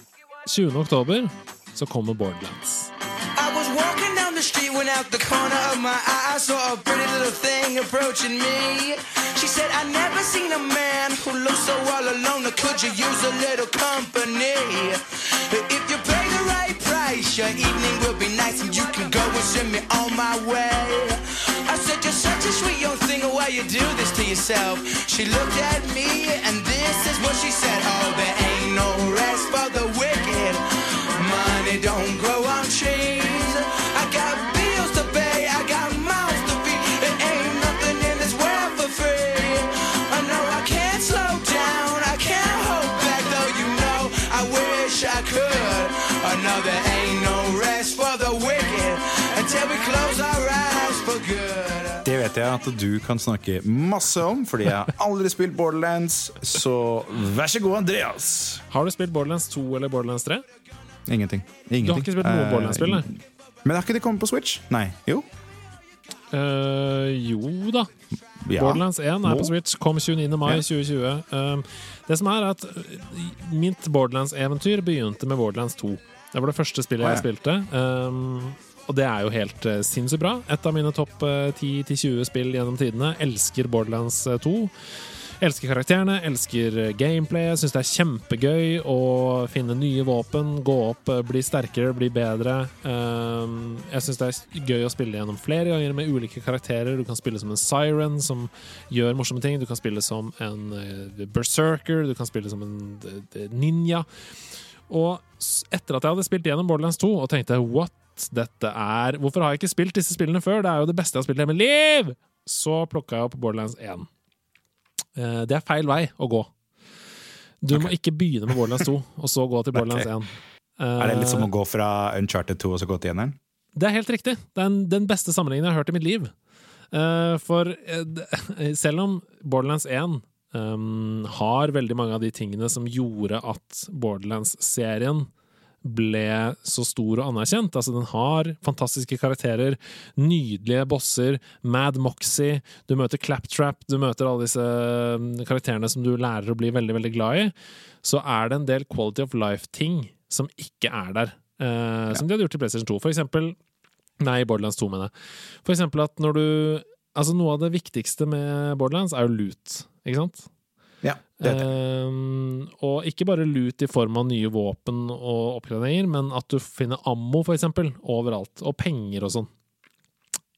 20. oktober så kommer Borderlands. Out the corner of my eye I saw a pretty little thing approaching me. She said, I never seen a man who looks so all alone. Could you use a little company? If you pay the right price, your evening will be nice and you can go and send me on my way. I said, You're such a sweet young thing, why you do this to yourself? She looked at me and this is what she said. Oh, there vet jeg at du kan snakke masse om, fordi jeg har aldri spilt Borderlands. Så vær så god, Andreas. Har du spilt Borderlands 2 eller Borderlands 3? Ingenting. Ingenting. Du har ikke spilt noe uh, Borderlands-spill. Men har ikke det kommet på Switch? Nei. Jo. Uh, jo da. Ja. Borderlands 1 er på Switch, kom 29. mai Ja. 2020. Uh, det som er at uh, mitt Borderlands-eventyr begynte med Borderlands 2. Det var det første spillet jeg spilte. Um, og det er jo helt uh, sinnssykt bra. Et av mine topp uh, 10-20 spill gjennom tidene. Elsker Borderlands uh, 2. Elsker karakterene, elsker gameplay gameplayet. Syns det er kjempegøy å finne nye våpen, gå opp, bli sterkere, bli bedre. Um, jeg syns det er gøy å spille gjennom flere ganger med ulike karakterer. Du kan spille som en siren som gjør morsomme ting. Du kan spille som en berserker. Du kan spille som en ninja. Og etter at jeg hadde spilt gjennom Borderlands 2 og tenkte what, dette er Hvorfor har jeg ikke spilt disse spillene før? Det er jo det beste jeg har spilt i hele mitt liv! Så plukka jeg opp Borderlands 1. Eh, Det er feil vei å gå. Du må ikke begynne med Borderlands 2 og så gå til Borderlands 1. Er det litt som å gå fra Uncharted 2 og så gå til eneren? Det er helt riktig. Det er den beste sammenligningen jeg har hørt i mitt liv. Eh, for eh, selv om Borderlands 1 um, har veldig mange av de tingene som gjorde at Borderlands-serien ble så stor og anerkjent. Altså, den har fantastiske karakterer, nydelige bosser, Mad Moxie, du møter Claptrap, du møter alle disse um, karakterene som du lærer å bli veldig, veldig glad i. Så er det en del quality of life-ting som ikke er der. eh, Som de hadde gjort i PlayStation 2. For eksempel Nei, Borderlands 2, mener jeg. For eksempel at når du Altså, noe av det viktigste med Borderlands er jo loot, ikke sant? Ja, det jeg. Ehm, og ikke bare lut i form av nye våpen og oppgraderinger, men at du finner ammo, for eksempel, overalt. Og penger og sånn.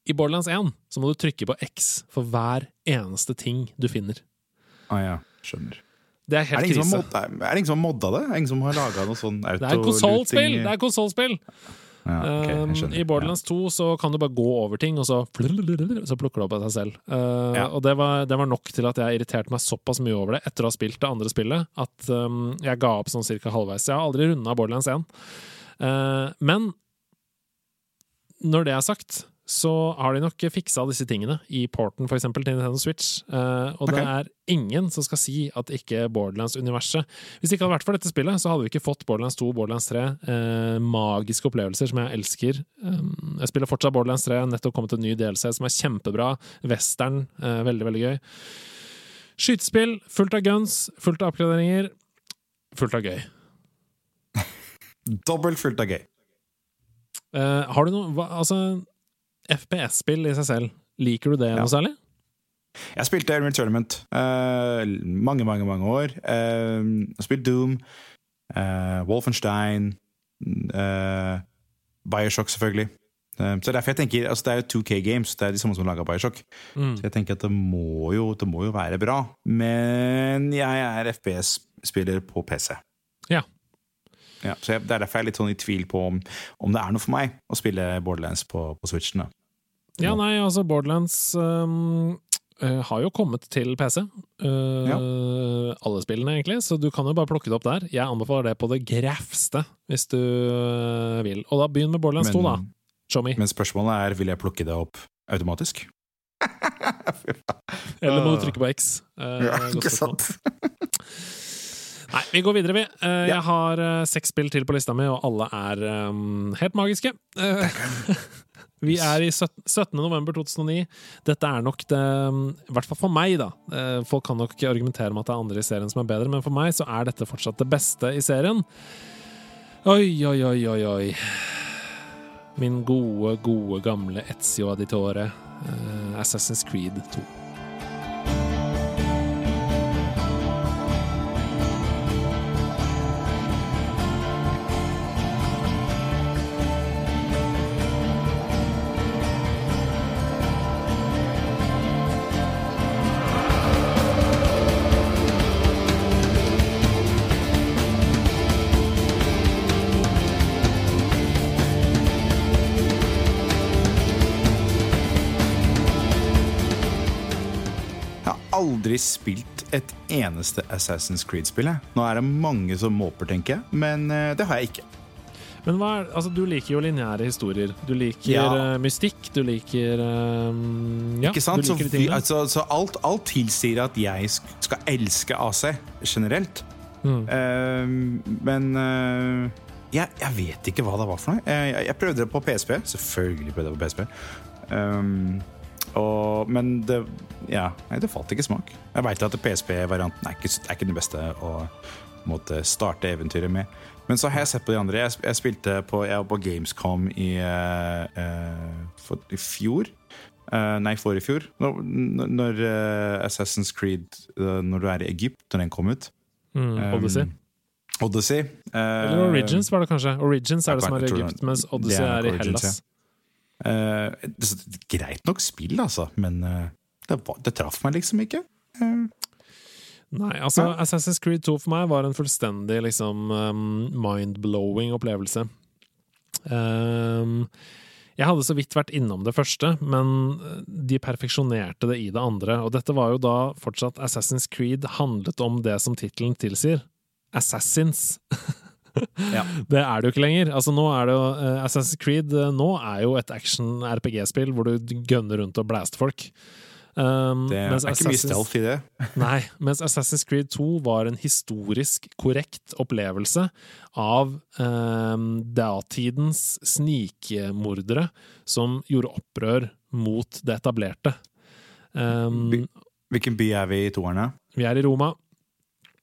I Borderlands 1 så må du trykke på X for hver eneste ting du finner. Ah, ja, skjønner. Det er Er det, krise. er det ingen som har modda det? Er det ingen som har laga noe sånn Det er konsollspill! Det er konsollspill! Ja, ok, Um. I Borderlands 2 så kan du bare gå over ting, og så, så plukker du opp av seg selv. Uh, Ja. Og det var, det var nok til at jeg irriterte meg såpass mye over det etter å ha spilt det andre spillet, at um, jeg ga opp sånn cirka halvveis. Jeg har aldri runda Borderlands 1. Uh, men når det er sagt, så har de nok fiksa disse tingene i porten, for eksempel, til Nintendo Switch. Uh, og det er ingen som skal si at ikke Borderlands-universet Hvis det ikke hadde vært for dette spillet, så hadde vi ikke fått Borderlands 2 og Borderlands 3. Uh, magiske opplevelser som jeg elsker. Um, jeg spiller fortsatt Borderlands 3, nettopp kommet en ny DLC som er kjempebra. Western, uh, veldig, veldig gøy. Skytespill, fullt av guns, fullt av oppgraderinger. Fullt av gøy. Dobbelt fullt av gøy. Eh, har du noe hva, Altså, FPS-spill i seg selv, liker du det Ja. noe særlig? Jeg spilte Element Tournament uh, mange, mange mange år. Uh, jeg har spilt Doom, uh, Wolfenstein, eh, Bioshock selvfølgelig. Eh, Så derfor jeg tenker, altså Det er jo 2K Games, det er de samme som laga Bioshock. Mm. Så jeg tenker at det må, jo, det må jo være bra. Men jeg er FPS-spiller på PC. Ja. Ja, så jeg, Det er derfor jeg er litt sånn i tvil på om, om det er noe for meg å spille Borderlands på, på Switchen. da. Ja, nei, altså Borderlands um, eh, har jo kommet til PC. Uh, Ja. Alle spillene, egentlig, så du kan jo bare plukke det opp der. Jeg anbefaler det på det grafste, hvis du uh, vil. Og da begynn med Borderlands 2, da. Show me. men spørsmålet er vil jeg plukke det opp automatisk. Eller må du trykke på X? Uh, ikke sant Nei, vi går videre, vi. Uh, Ja. Jeg har uh, seks spill til på lista mi, og alle er um, helt magiske. Eh, vi er i 17. 17. november 2009. Dette er nok det I hvert fall for meg, da. Eh, Folk kan nok argumentere med at det er andre i serien som er bedre, men for meg så er dette fortsatt det beste i serien. Oi, oi, oi, oi, oi. Min gode, gode, gamle Etzio Auditore. eh, Assassin's Creed 2. spilt et eneste Assassin's Creed-spill. Nå er det mange som måper, tenker jeg, men eh, det har jeg ikke. Men er, altså, du liker jo lineære historier. Du liker Ja. uh, mystikk, du liker eh, Ja, ikke sant? Så, vi, altså, så alt, alt tilsier at jeg skal elske AC generelt. Mm. Uh, men uh, jeg, jeg vet ikke hva det var for noe. Jeg, jeg, jeg prøvde det på PSP. Selvfølgelig prøvde jeg på PSP. Um, og, men det, ja, det falt ikke smak. Jeg veit at PSP-varianten er, er ikke den beste å måtte starte eventyret med. Men så har jeg sett på de andre. Jeg, jeg spilte på, jeg var på Gamescom i, uh, for, i fjor. Uh, nei, forrige fjor. Når, når uh, Assassin's Creed uh, Når du er i Egypt, når den kom ut. Mm, Odyssey. Um, Odyssey. eh, Eller Origins, var det kanskje. Origins er det som er i Egypt, mens Odyssey er er i Hellas. et greit nok spill, altså, men eh, det, var, det traff meg liksom ikke. Eh, Nei, altså Assassin's Creed 2 for meg var en fullstendig liksom um, mind-blowing opplevelse. Um, jeg hadde så vidt vært innom det første, men de perfeksjonerte det i det andre. Og dette var jo da fortsatt Assassin's Creed handlet om det som tittelen tilsier. Assassins. Ja. Det er det jo ikke lenger. Altså nå er det jo uh, Assassin's Creed uh, nå er jo et action-RPG-spill hvor du gønner rundt og blaster folk. Um, det er ikke mye stealth i det. Nei, mens Assassin's Creed 2 var en historisk korrekt opplevelse av um, datidens snikmordere som gjorde opprør mot det etablerte. Um, Hvilken by er vi i toerne? vi er i Roma.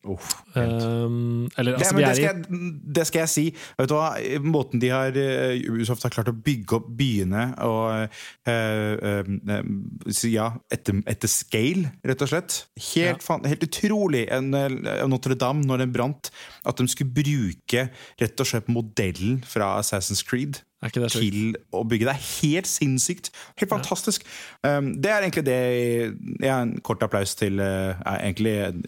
Uff, Um, eller altså, det, det, skal jeg, det skal jeg si. Vet du hva? Måten de har eh, Ubisoft har klart å bygge opp byene og uh, uh, eh, ja, etter, etter scale, rett og slett. Helt, fan, helt utrolig. En, eh, Notre-Dame, når den brant, at de skulle bruke rett og slett modellen fra Assassin's Creed Til å bygge. Det er helt sinnssykt. Helt fantastisk. Um, det er egentlig det ja, En kort applaus til uh, Egentlig en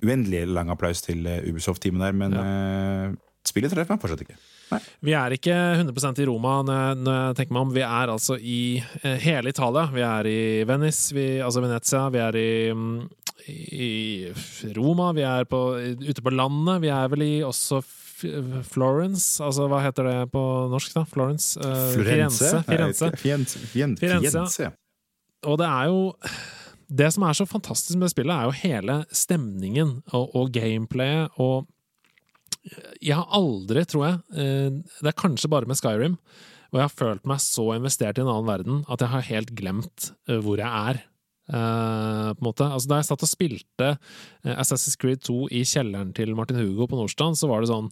uendelig lang applaus til uh, Ubisoft-teamet der, men uh, spillet treffer meg fortsatt ikke. Nei. Vi er ikke 100% i Roma når jeg, tenker meg om. Vi er altså i hele Italia. Vi er i Venice, vi, altså Venezia. Vi er i, mm, i Roma. Vi er på, ute på landet. Vi er vel i også Florence. Altså hva heter det på norsk, da? Florence? Uh, Firenze. Firenze. Firenze. Firenze. Og det er jo Det som er så fantastisk med spillet, er jo hele stemningen og, og gameplayet og Jeg har aldri, tror jeg eh, Det er kanskje bare med Skyrim, og jeg har følt meg så investert i en annen verden at jeg har helt glemt eh, hvor jeg er. Eh, på en måte. Altså, da jeg satt og spilte eh, Assassin's Creed 2 i kjelleren til Martin Hugo på Nordstrand, så var det sånn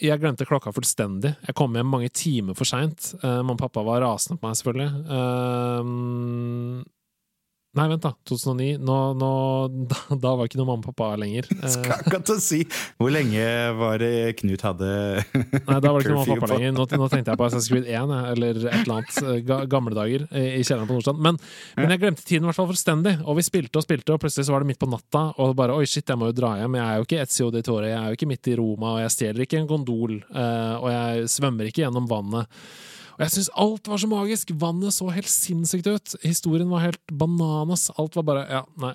jeg glemte klokka fullstendig. Jeg kom hjem mange timer for seint. Uh, mamma og pappa var rasende på meg, selvfølgelig. Eh, Nei, vent, da. 2009. Nå, nå, da, da var ikke noe mamma og pappa lenger. Eh, Skal ikke til å si Hvor lenge var det Knut hadde Nei, da var det ikke noe mamma og pappa lenger. Nå, nå tenkte jeg på Assassin's Creed 1, jeg, eller et eller annet. eh, gamle dager i i kjelleren på Nordstrand. Men, men jeg glemte tiden i hvert fall fullstendig. Og vi spilte og spilte, og plutselig så var det midt på natta. Og bare oi, shit, jeg må jo dra hjem. Jeg er jo ikke Etzio di Tore, jeg er jo ikke midt i Roma, og jeg stjeler ikke en gondol. eh, og jeg svømmer ikke gjennom vannet. Og jeg syns alt var så magisk! Vannet så helt sinnssykt ut. Historien var helt bananas. Alt var bare Ja, nei.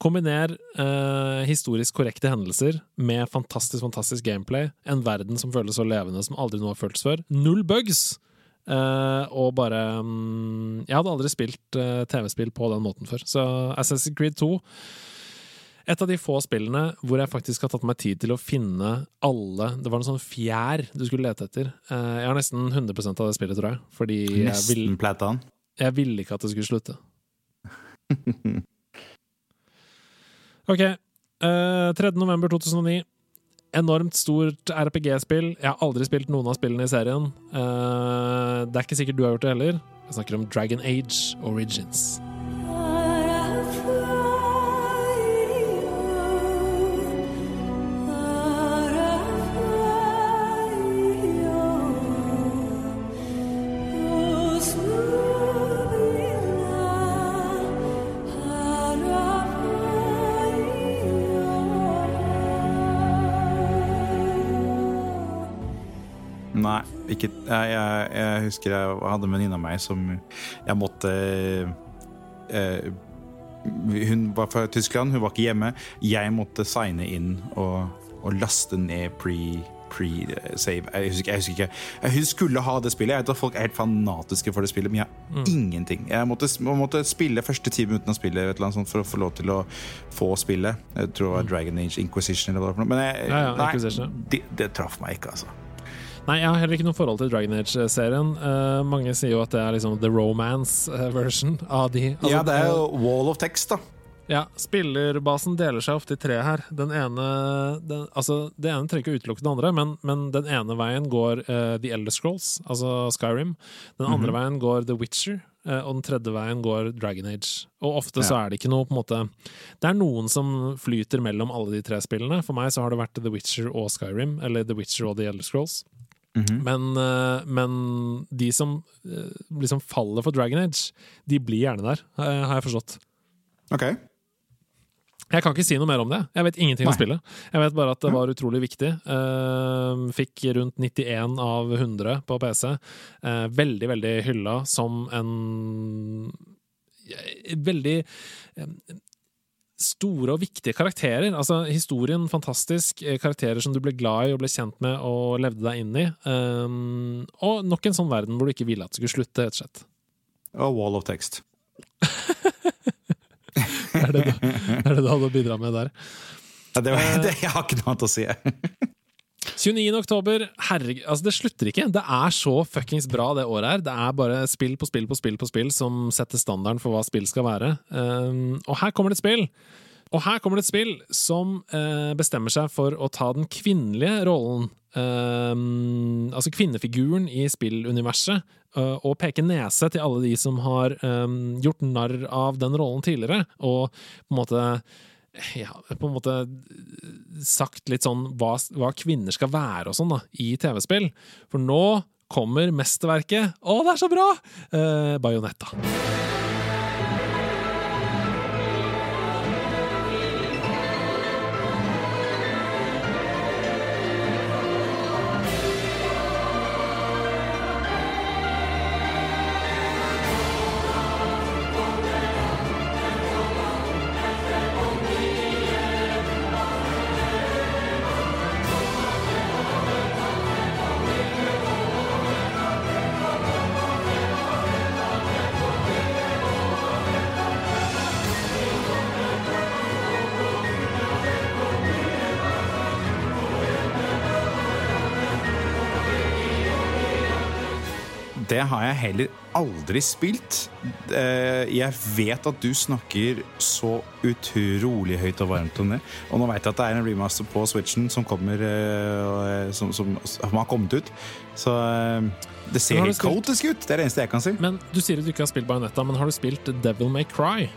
Kombiner eh, historisk korrekte hendelser med fantastisk fantastisk gameplay. En verden som føles så levende som aldri noe har føltes før. Null bugs! Eh, og bare mm, Jeg hadde aldri spilt eh, TV-spill på den måten før. Så Assassin's Creed 2 et av de få spillene hvor jeg faktisk har tatt meg tid til å finne alle Det var en sånn fjær du skulle lete etter. Eh, jeg har nesten 100% av det spillet, tror jeg. Fordi jeg, vil, platan. jeg ville ikke at det skulle slutte. Ok. eh, 3. november 2009. Enormt stort RPG-spill. Jeg har aldri spilt noen av spillene i serien. Eh, det er ikke sikkert du har gjort det heller. Jeg snakker om Dragon Age Origins. Ikke jeg, jeg, jeg husker jeg hadde en venninne av meg som jeg måtte eh, Hun var fra Tyskland, hun var ikke hjemme. Jeg måtte signe inn og, og laste ned pre- pre-save. jeg, husker, jeg husker ikke. Jeg skulle ha det spillet. Jeg vet at folk er helt fanatiske for det spillet, men jeg har ingenting. Jeg måtte, måtte spille første ti minuttene av spillet sånt for å få lov til å få spillet. Jeg tror det var Dragon Age Inquisition eller hva det var. noe. Men jeg, Ja, ja, nei, det, det traff meg ikke, altså. Nei, jeg har heller ikke noe forhold til Dragon Age-serien. Uh, mange sier jo at det er liksom the romance-version av de. Altså, ja, det er jo wall of text, da. Ja, spillerbasen deler seg ofte i tre her. Den ene den, Altså, det ene trenger ikke å utelukke den andre, men, men den ene veien går uh, The Elder Scrolls, altså Skyrim. Den andre veien går The Witcher, uh, og den tredje veien går Dragon Age. Og ofte så er det ikke noe på en måte Det er noen som flyter mellom alle de tre spillene. For meg så har det vært The Witcher og Skyrim, eller The Witcher og The Elder Scrolls. Men, eh, men de som eh, liksom faller for Dragon Age, de blir gjerne der, har jeg forstått. Ok. Jeg kan ikke si noe mer om det. Jeg vet ingenting om Nei. spillet. Jeg vet bare at det var utrolig viktig. Eh, fikk rundt 91 av 100 på PC. Veldig, veldig hylla som en Veldig store og viktige karakterer. Altså, historien fantastisk. eh, Karakterer som du ble glad i og ble kjent med og levde deg inn i. Um, og nok en sånn verden hvor du ikke ville at det skulle slutte, rett og slett. Og wall of text. Er det du, er det du hadde å bidra med der. Ja, det, var, det, jeg har ikke noe annet å si. 29. oktober, herregud, altså det slutter ikke. Det er så fuckings bra det året her. Det er bare spill på spill på spill på spill som setter standarden for hva spill skal være. Um, og her kommer det et spill. Og her kommer det et spill som uh, bestemmer seg for å ta den kvinnelige rollen, um, altså kvinnefiguren i spilluniverset, uh, og peke nese til alle de som har um, gjort narr av den rollen tidligere, og på en måte ja, på en måte sagt litt sånn hva, hva kvinner skal være og sånn da, i TV-spill. For nå kommer mesterverket Å, det er så bra! Eh, Bajonetta. Det har jeg heller aldri spilt. Eh, Jeg vet at du snakker så utrolig høyt og varmt om det. Og nå vet jeg at det er en remaster på Switchen som kommer eh, som, som, som har kommet ut. Så eh, det ser helt kaotisk ut. Det er det eneste jeg kan si. Men Du sier at du ikke har spilt Bayonetta, men har du spilt Devil May Cry?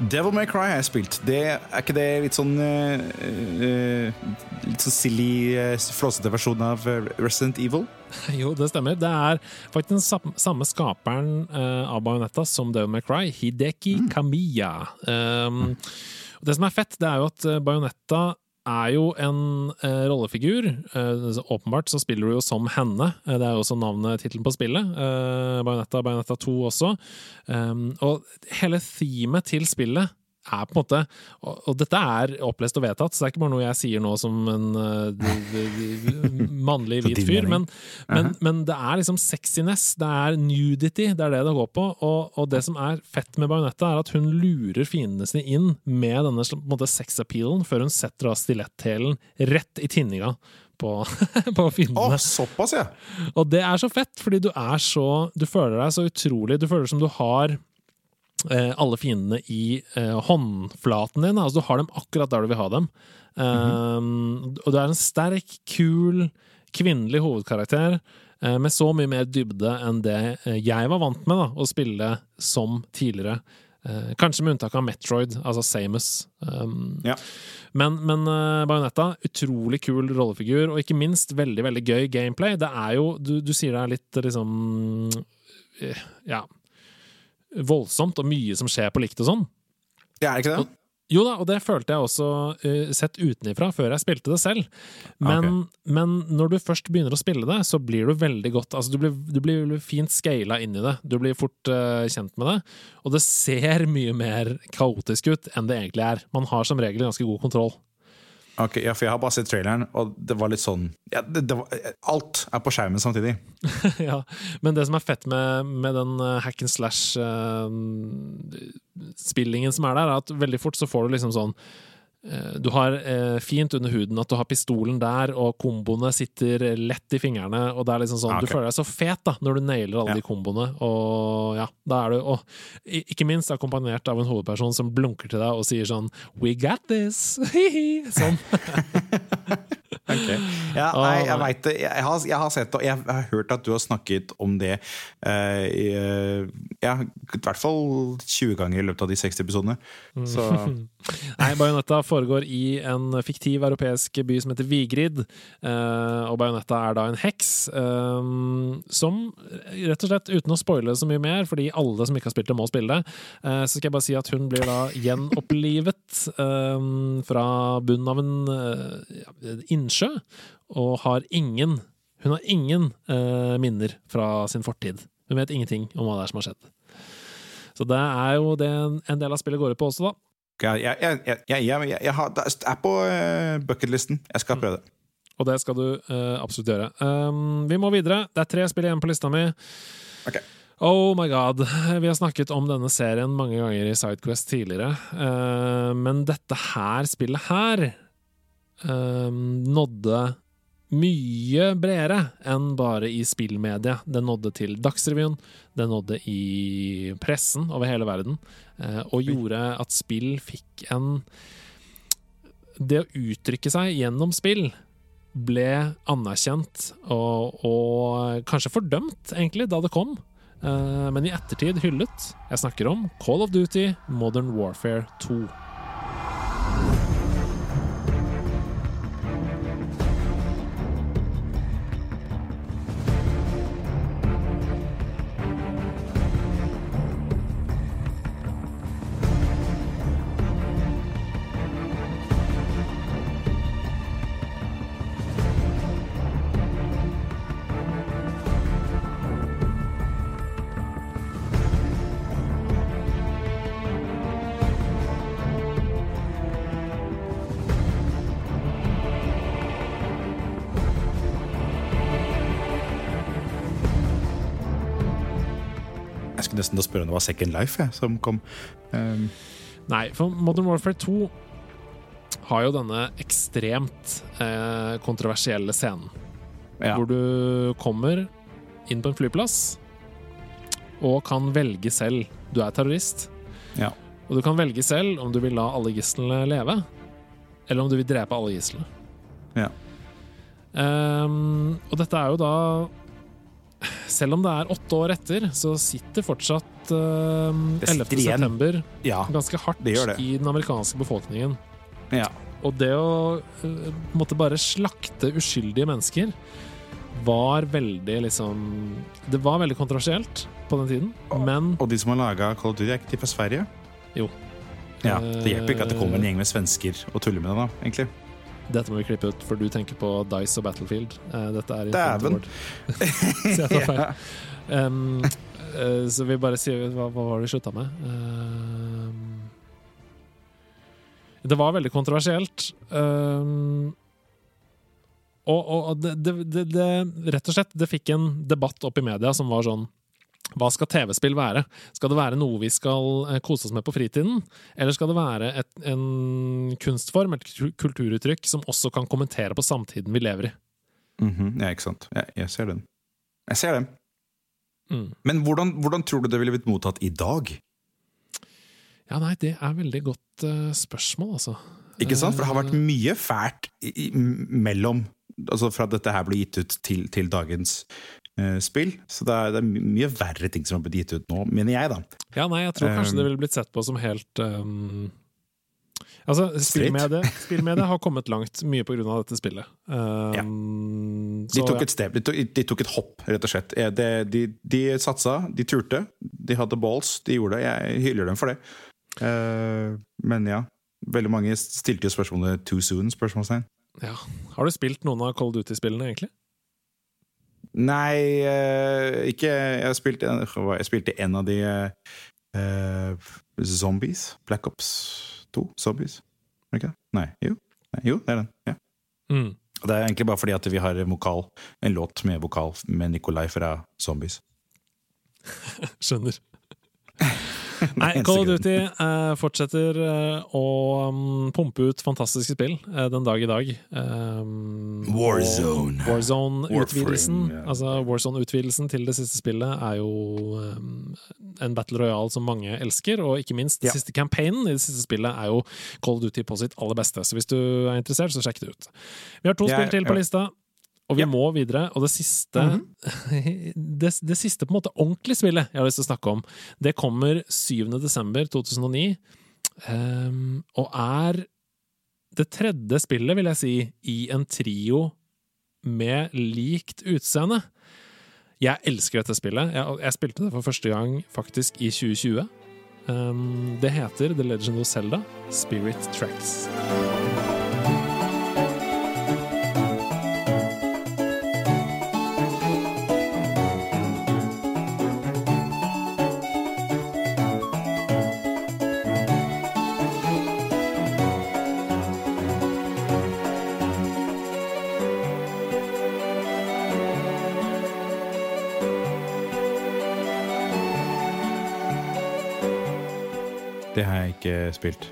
Devil May Cry har jeg spilt. Det, er ikke det litt sånn uh, uh, Litt sånn silly, uh, flåsete versjon av eh, Resident Evil? Jo, det stemmer. Det er faktisk den sam- samme skaperen uh, av Bayonetta som Devil May Cry, Hideki Kamiya. Um, det som er fett, det er jo at Bajonetta Bayonetta er jo en uh, rollefigur. Uh, så åpenbart så spiller du jo som henne. Eh, det er jo også navnet, tittelen på spillet. Eh, Bayonetta, Bajonetta 2 også. Um, og hele themet til spillet er på en måte og, dette er opplest og vedtatt, så det er ikke bare noe jeg sier nå som en eh, mannlig hvit fyr, men, men, men det er liksom sexiness, det er nudity, det er det det går på. Og, og det som er fett med Bajonetta, er at hun lurer fiendene sine inn med denne på en måte sex-appealen før hun setter av stiletthælen rett i tinninga på, på Å, Oh, såpass, ja! Og det er så fett, fordi du er så Du føler deg så utrolig Du føler som du har alle fiendene i eh, håndflaten din. Altså, du har dem akkurat der du vil ha dem. Um, og du er en sterk, kul, kvinnelig hovedkarakter. eh, Med så mye mer dybde enn det eh, jeg var vant med da, å spille som tidligere. Eh, Kanskje med unntak av Metroid, altså Samus. Um, Ja. men, men Bayonetta, utrolig kul rollefigur, og ikke minst veldig veldig gøy gameplay. Det er jo, Du, du sier det er litt liksom eh, Ja Voldsomt og mye som skjer på likt og sånn. Ja, er det ikke det? Jo da, og det følte jeg også uh, sett utenifra, før jeg spilte det selv. Men, men når du først begynner å spille det, så blir du veldig godt Altså, du blir, du blir fint scala inn i det. Du blir fort uh, kjent med det. Og det ser mye mer kaotisk ut enn det egentlig er. Man har som regel ganske god kontroll. Ok, ja, for Jeg har bare sett traileren, og det var litt sånn ja, det, det var, Alt er på skjermen samtidig. ja, men det som er fett med, med den eh, hack and slash-spillingen som er der, er at veldig fort så får du liksom sånn eh, du har eh, fint under huden at du har pistolen der, og komboene sitter lett i fingrene. Og det er liksom sånn, okay. Du føler deg så fet da når du nailer alle Ja. de komboene. Og ja, da er du Og ikke minst akkompagnert av en hovedperson som blunker til deg og sier sånn We got this! Hihi! sånn. Ja, nei, jeg veit det. Jeg har, jeg har sett det, og jeg har hørt at du har snakket om det uh, i, eh, ja, i hvert fall 20 ganger i løpet av de 60 episodene. Så Nei, Bajonetta foregår i en fiktiv europeisk by som heter Vigrid. Uh, og Bajonetta er da en heks um, som rett og slett, uten å spoile så mye mer, fordi alle som ikke har spilt det, må spille det, uh, så skal jeg bare si at hun blir da gjenopplivet um, fra bunnen av en uh, innsjø, og har ingen Hun har ingen eh, minner fra sin fortid. Hun vet ingenting om hva det er som har skjedd. Så det er jo det en del av spillet går ut på også, da. jeg, jeg, jeg, jeg, har, det er på uh, bucketlisten. Jeg skal prøve det. Og det skal du eh, absolutt gjøre. Um, vi må videre. Det er tre spill igjen på lista mi. Ok. Oh my god. Vi har snakket om denne serien mange ganger i Sidequest tidligere. Eh, men dette her spillet her eh, nådde mye bredere enn bare i spillmediet. Det nådde til Dagsrevyen, det nådde i pressen over hele verden, eh, og gjorde at spill fikk en Det å uttrykke seg gjennom spill ble anerkjent og, og kanskje fordømt, egentlig, da det kom. Eh, men i ettertid hyllet. Jeg snakker om Call of Duty Modern Warfare 2. det var Second Life jeg, som kom. Um, Nei, for Modern Warfare 2 har jo denne ekstremt eh, kontroversielle scenen. ja. Hvor du kommer inn på en flyplass, og kan velge selv. Du er terrorist, Ja. og du kan velge selv om du vil la alle gislene leve, eller om du vil drepe alle gislene. Ja. Um, og dette er jo da Selv om det er åtte år etter, så sitter fortsatt uh, Det 11. september ja. ganske hardt det det. i den amerikanske befolkningen. ja. Og det å uh, måtte bare slakte uskyldige mennesker var veldig liksom Det var veldig kontroversielt på den tiden, men Og de som har laga of Duty, er ikke de fra Sverige? Jo. Ja, Det hjelper ikke at det kommer en gjeng med svensker og tuller med det, da, egentlig. Dette må vi klippe ut, for du tenker på Dice og Battlefield. Eh, Dette er Dæven. Så jeg tar feil. Um, uh, så vi bare sier Hva, hva var det vi slutta med? Um, det var veldig kontroversielt. Um, og og og det, det, det, det Rett og slett, det fikk en debatt opp i media som var sånn hva skal TV-spill være? Skal det være noe vi skal eh, kose oss med på fritiden? Eller skal det være et, en kunstform, et kulturuttrykk, som også kan kommentere på samtiden vi lever i? Mhm, Ja, ikke sant. Jeg, jeg ser den. Jeg ser den. Mm. Men hvordan, hvordan tror du det ville blitt mottatt i dag? Ja, nei, det er veldig godt uh, spørsmål, altså. Ikke sant? For det har vært mye fælt i, i, mellom Altså fra dette her ble gitt ut til, til dagens eh, spill. Så det er, det er mye verre ting som har blitt gitt ut nå, mener jeg, da. Ja, nei, jeg tror kanskje Um, det ville blitt sett på som helt um, Altså, spillmediet, spillmediet har kommet langt, mye på grunn av dette spillet. Um, De så, tok ja. et step, de tok, de tok et hopp, rett og slett. De, de, de satsa, de turte. De hadde balls, de gjorde det. Jeg hyller dem for det. Uh, men ja, veldig mange stilte jo spørsmålet 'too soon?' spørsmålstegn. ja. Har du spilt noen av Cold Duty-spillene, egentlig? Nei, eh, ikke Jeg spilte, jeg spilte en av de uh, Zombies. Black Ops 2. Zombies. Er det ikke det? Nei. Jo. Nei, jo, det er den. Ja. Mm. Det er egentlig bare fordi at vi har vokal, en låt med vokal med Nikolai fra Zombies. Skjønner. Nei, Call of. Duty eh, fortsetter eh, å um, pumpe ut fantastiske spill eh, den dag i dag. Um, Warzone. Warzone-utvidelsen ja. altså Warzone-utvidelsen til det siste spillet er jo um, en Battle Royale som mange elsker, og ikke minst Ja. siste campaignen i det siste spillet er jo Call of Duty på sitt aller beste. Så hvis du er interessert, så sjekk det ut. Vi har to spill til på lista. Og vi yep. må videre, og det siste det, det siste på en måte ordentlige spillet jeg har lyst til å snakke om, det kommer 7. desember 2009, ehm, og er det tredje spillet, vil jeg si, i en trio med likt utseende. Jeg elsker dette spillet. Jeg, jeg spilte det for første gang faktisk i 2020. Um, det heter The Legend of Zelda Spirit Tracks. Spilt.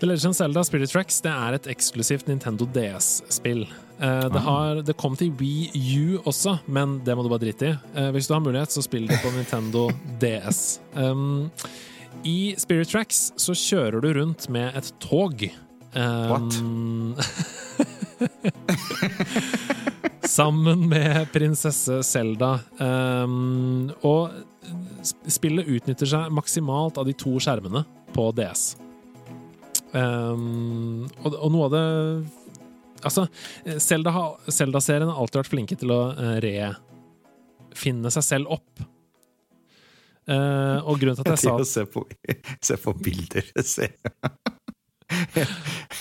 The Legend of Zelda Spirit Tracks det er et eksklusivt Nintendo DS-spill. Eh, det, det kom til Wii U også, men det må du bare drite i. Eh, hvis du har mulighet, så spill det på Nintendo DS. Um, I Spirit Tracks så kjører du rundt med et tog. Um, Sammen med prinsesse Zelda. Um, og spillet utnytter seg maksimalt av de to skjermene på DS. Um, og, og noe av det Altså, Zelda har- alltid vært flinke til å eh, refinne seg selv opp. Uh, og grunnen til at jeg sa Til å se på, se på bilder. Jeg ser,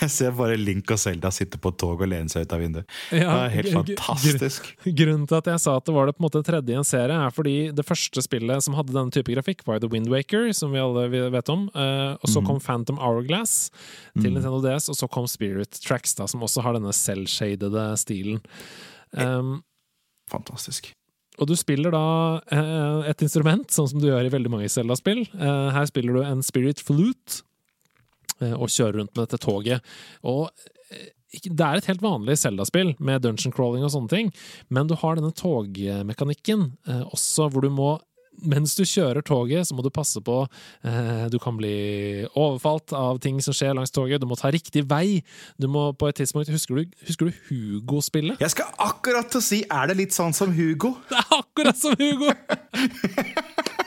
jeg ser bare Link og Selda sitte på tog og lene seg ut av vinduet. Det er helt fantastisk. Grunnen til at jeg sa at det var det på en måte tredje i en serie, er fordi det første spillet som hadde denne type grafikk, var The Wind Waker, som vi alle vet om. eh, og så Mhm. kom Phantom Hourglass til Nintendo DS, og så kom Spirit Tracks, da, som også har denne selv-shadede stilen. Um, Fantastisk. og du spiller da eh, et instrument, sånn som du gjør i veldig mange Zelda-spill. Eh, her spiller du en Spirit Flute og kjører rundt med dette toget. Og eh, det er et helt vanlig Zelda-spill med dungeon crawling og sånne ting, men du har denne togmekanikken eh, også, hvor du må mens du kjører toget, så må du passe på eh, Du kan bli overfalt av ting som skjer langs toget. Du må ta riktig vei. Du må på et tidspunkt Husker du, husker du Hugo-spillet? Jeg skal akkurat til å si, er det litt sånn som Hugo? Det er akkurat som Hugo!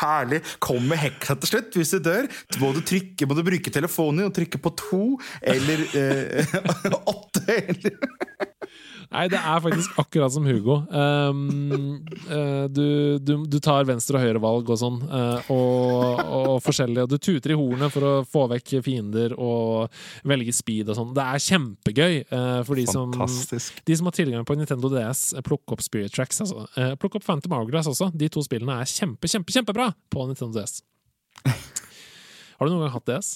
Herlig. Kom med heksa til slutt hvis du dør. Må du, trykke, må du bruke telefonen og trykke på to eller eh, åtte. Eller. Nei, det er faktisk akkurat som Hugo. Um, uh, du, du, du tar venstre- og høyrevalg og sånn, uh, og, og forskjellig. Og du tuter i hornet for å få vekk fiender og velge speed og sånn. Det er kjempegøy uh, for de som, de som har tilgang på Nintendo DS. Plukk opp Spirit Tracks. Altså. Plukk opp Phantom Hourglass også. De to spillene er kjempe, kjempe, kjempebra på Nintendo DS. Har du noen gang hatt DS?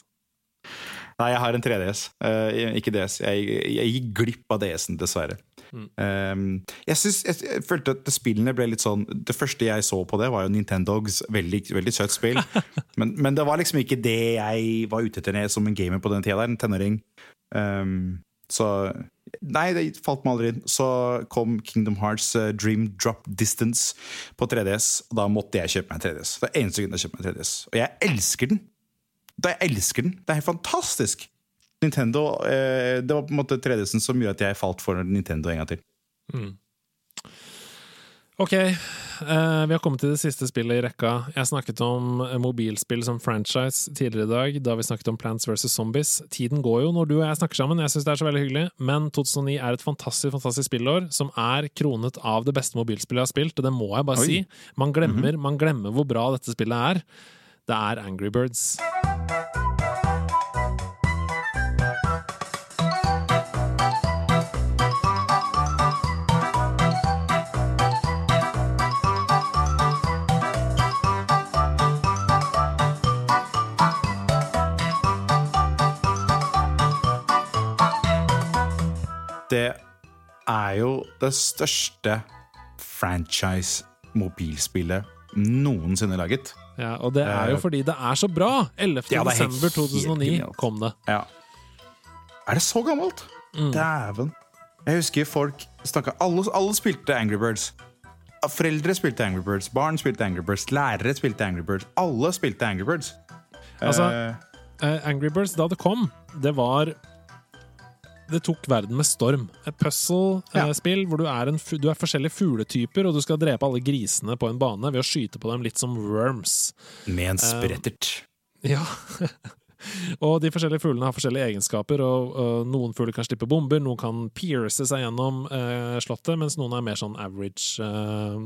Nei, jeg har en 3DS. Uh, ikke DS. Jeg, jeg gikk glipp av DS-en, dessverre. Um, jeg, synes, jeg, jeg følte at spillene ble litt sånn Det første jeg så på det, var jo Nintendogs. Veldig, veldig søtt spill. men, men det var liksom ikke det jeg var ute etter som en gamer på den tida. der, En tenåring. Um, så Nei, det falt meg aldri inn. Så kom Kingdom Hearts eh, Dream Drop Distance på 3DS, og da måtte jeg kjøpe meg en 3DS. Det er eneste grunn til å kjøpe meg en 3DS. Og jeg elsker den! Da jeg elsker den. Det er helt fantastisk! Nintendo, eh, Det var på en måte 3DS-en som gjorde at jeg falt for Nintendo en gang til. Ok, eh, vi har kommet til det siste spillet i rekka. Jeg snakket om mobilspill som franchise tidligere i dag, da vi snakket om Plants vs. Zombies. Tiden går jo når du og jeg snakker sammen, jeg syns det er så veldig hyggelig, men 2009 er et fantastisk fantastisk spillår som er kronet av det beste mobilspillet jeg har spilt, og det må jeg bare Oi. si. Man glemmer, man glemmer hvor bra dette spillet er. Det er Angry Birds. Det er jo det største franchise-mobilspillet noensinne laget. Ja, og det er jo Eh, fordi det er så bra! 11. Ja, er desember 2009 kom det. Ja. Er det så gammelt? Dæven. Jeg husker folk snakka alle, alle spilte Angry Birds. Foreldre spilte Angry Birds, barn spilte Angry Birds, lærere spilte Angry Birds. Alle spilte Angry Birds. Altså, Eh, Angry Birds, da det kom, det var Det tok verden med storm. Et puzzle-spill hvor du er, en, du er forskjellige fugletyper, og du skal drepe alle grisene på en bane ved å skyte på dem litt som worms. med eh, en sprettert. Ja. og de forskjellige fuglene har forskjellige egenskaper, og, og noen fugler kan slippe bomber, noen kan pierce seg gjennom uh, slottet, mens noen er mer sånn average Uh,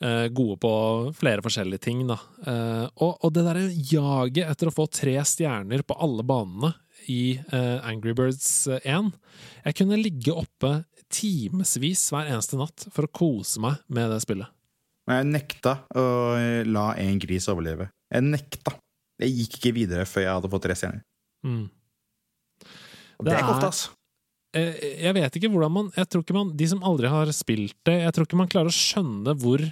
uh, gode på flere forskjellige ting, da. Eh, og, og det derre jaget etter å få tre stjerner på alle banene i eh, Angry Birds eh, 1 Jeg kunne ligge oppe timevis hver eneste natt for å kose meg med det spillet. Men jeg nekta å la en gris overleve. Jeg nekta. Jeg gikk ikke videre før jeg hadde fått tre stjerner. Mm. Det, Det er godt, altså. Eh, Jeg vet ikke hvordan man Jeg tror ikke man De som aldri har spilt det, jeg tror ikke man klarer å skjønne hvor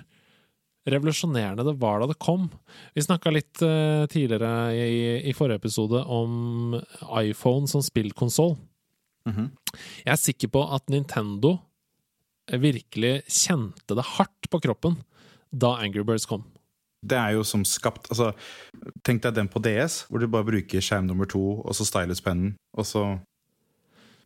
revolusjonerende det var da det kom. Vi snakka litt uh, tidligere i, i forrige episode om iPhone som spillkonsoll. Mhm. Jeg er sikker på at Nintendo virkelig kjente det hardt på kroppen da Angry Birds kom. Det er jo som skapt altså, Tenk deg den på DS, hvor du bare bruker skjerm nummer to, og så stylus-pennen, og så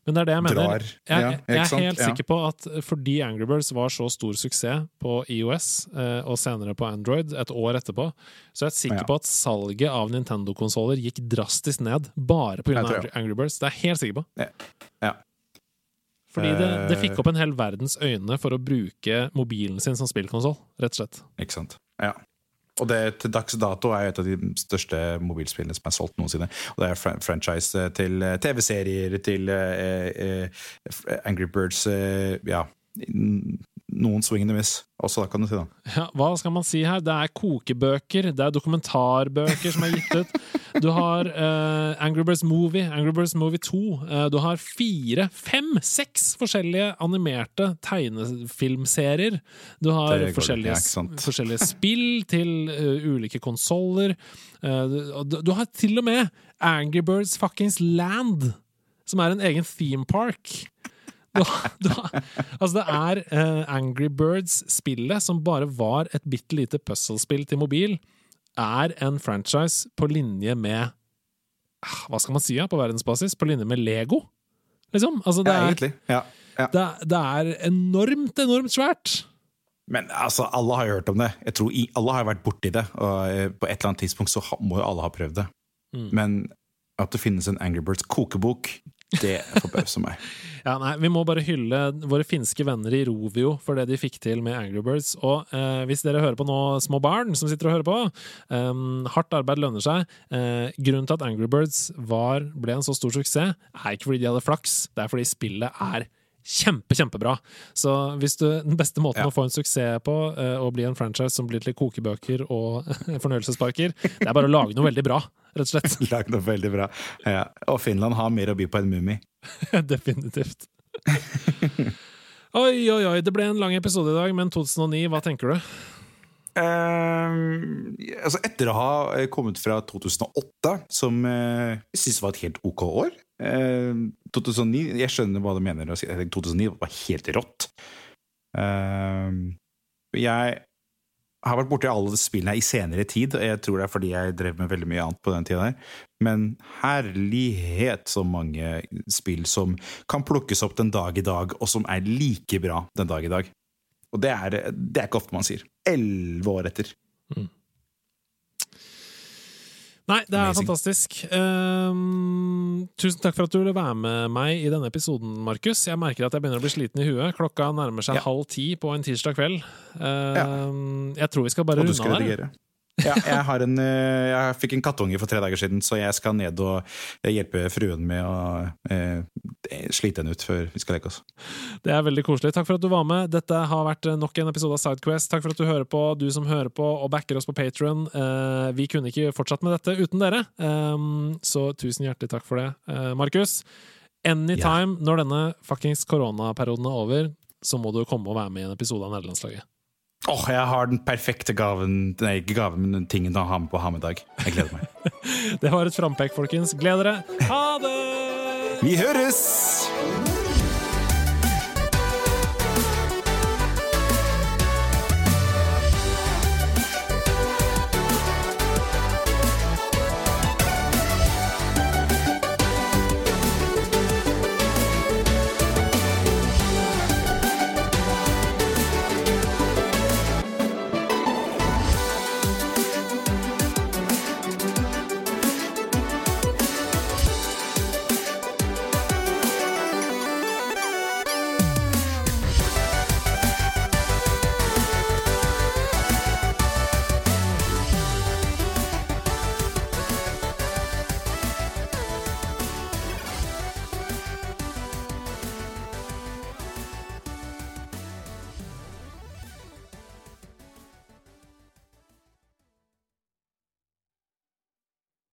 Men det er det jeg mener. drar. Jeg, jeg, jeg er helt sikker på at fordi Angry Birds var så stor suksess på IOS, eh, og senere på Android, et år etterpå, så er jeg sikker Ja. på at salget av Nintendo-konsoller gikk drastisk ned bare pga. Angry, Angry Birds. Det er jeg helt sikker på. Ja. Fordi det, det Eh. fikk opp en hel verdens øyne for å bruke mobilen sin som spillkonsoll, rett og slett. Ikke sant? Ja. Og det til dags dato er et av de største mobilspillene som er solgt noensinne. Og det er fran franchise til eh, TV-serier, til eh, eh, Angry Birds Ja, noen swing and miss også, da, kan du si. da. Ja, hva skal man si her? Det er kokebøker, det er dokumentarbøker som er gitt ut. Du har uh, Angry Birds Movie, Angry Birds Movie 2. Uh, du har fire, fem, seks forskjellige animerte tegnefilmserier. Du har forskjellige, forskjellige spill til uh, ulike konsoller. du, du har til og med Angry Birds Fuckings Land, som er en egen theme park. Du du altså det er uh, Angry Birds-spillet, som bare var et bitte lite puzzlespill til mobil, er en franchise på linje med ah, Hva skal man si ja, på verdensbasis? På linje med Lego, liksom. Altså det, Ja, er. Ja, ja. det, det er enormt, enormt svært. Men altså, alle har jo hørt om det. Jeg tror Alle har vært borti det. Og eh, på et eller annet tidspunkt så må jo alle ha prøvd det. Mm. Men at det finnes en Angry Birds kokebok, det forbauser meg. Ja, nei, Vi må bare hylle våre finske venner i Rovio for det de fikk til med Angry Birds. Og eh, hvis dere hører på nå, små barn som sitter og hører på, eh, hardt arbeid lønner seg. Eh, grunnen til at Angry Birds var, ble en så stor suksess, er ikke fordi de hadde flaks, det er fordi spillet er kjempe, kjempebra. Så hvis du, den beste måten Ja. å få en suksess på, uh, å bli en franchise som blir til kokebøker og fornøyelsesparker, det er bare å lage noe veldig bra, rett og slett. Lag noe veldig bra. Ja. Og Finland har mer å by på enn Mummi. Definitivt. Oi, oi, oi. Det ble en lang episode i dag, men 2009, hva tenker du? Ehm, altså etter å ha eh, kommet fra 2008, som uh, jeg syns var et helt ok år 2009, Jeg skjønner hva du mener. jeg tenker 2009 var helt rått. Ehm, jeg har vært borti alle spillene i senere tid, og jeg tror det er fordi jeg drev med veldig mye annet på den tida. Men herlighet så mange spill som kan plukkes opp den dag i dag, og som er like bra den dag i dag. Og det er, det er ikke ofte man sier. Elleve år etter. Nei, det er Amazing. fantastisk. Um, tusen takk for at du ville være med meg i denne episoden, Markus. Jeg merker at jeg begynner å bli sliten i huet. Klokka nærmer seg Ja. halv ti på en tirsdag kveld. Ehm, Jeg tror vi skal bare runde av der. Ja, jeg, har en, eh, jeg fikk en kattunge for tre dager siden, så jeg skal ned og hjelpe fruen med å eh, slite henne ut før vi skal leke oss. Det er veldig koselig. Takk for at du var med. Dette har vært nok en episode av Sidequest. Takk for at du hører på, du som hører på og backer oss på Patron. vi kunne ikke fortsatt med dette uten dere, eh, så tusen hjertelig takk for det. Eh, Markus, anytime når denne fuckings koronaperioden er over, så må du komme og være med i en episode av Nederlandslaget. Åh, jeg har den perfekte gaven Nei, ikke gaven, men den tingen å ha med på Hamedag. Jeg gleder meg. Det var et frampek, folkens. Gled dere. Ha det! Vi høres!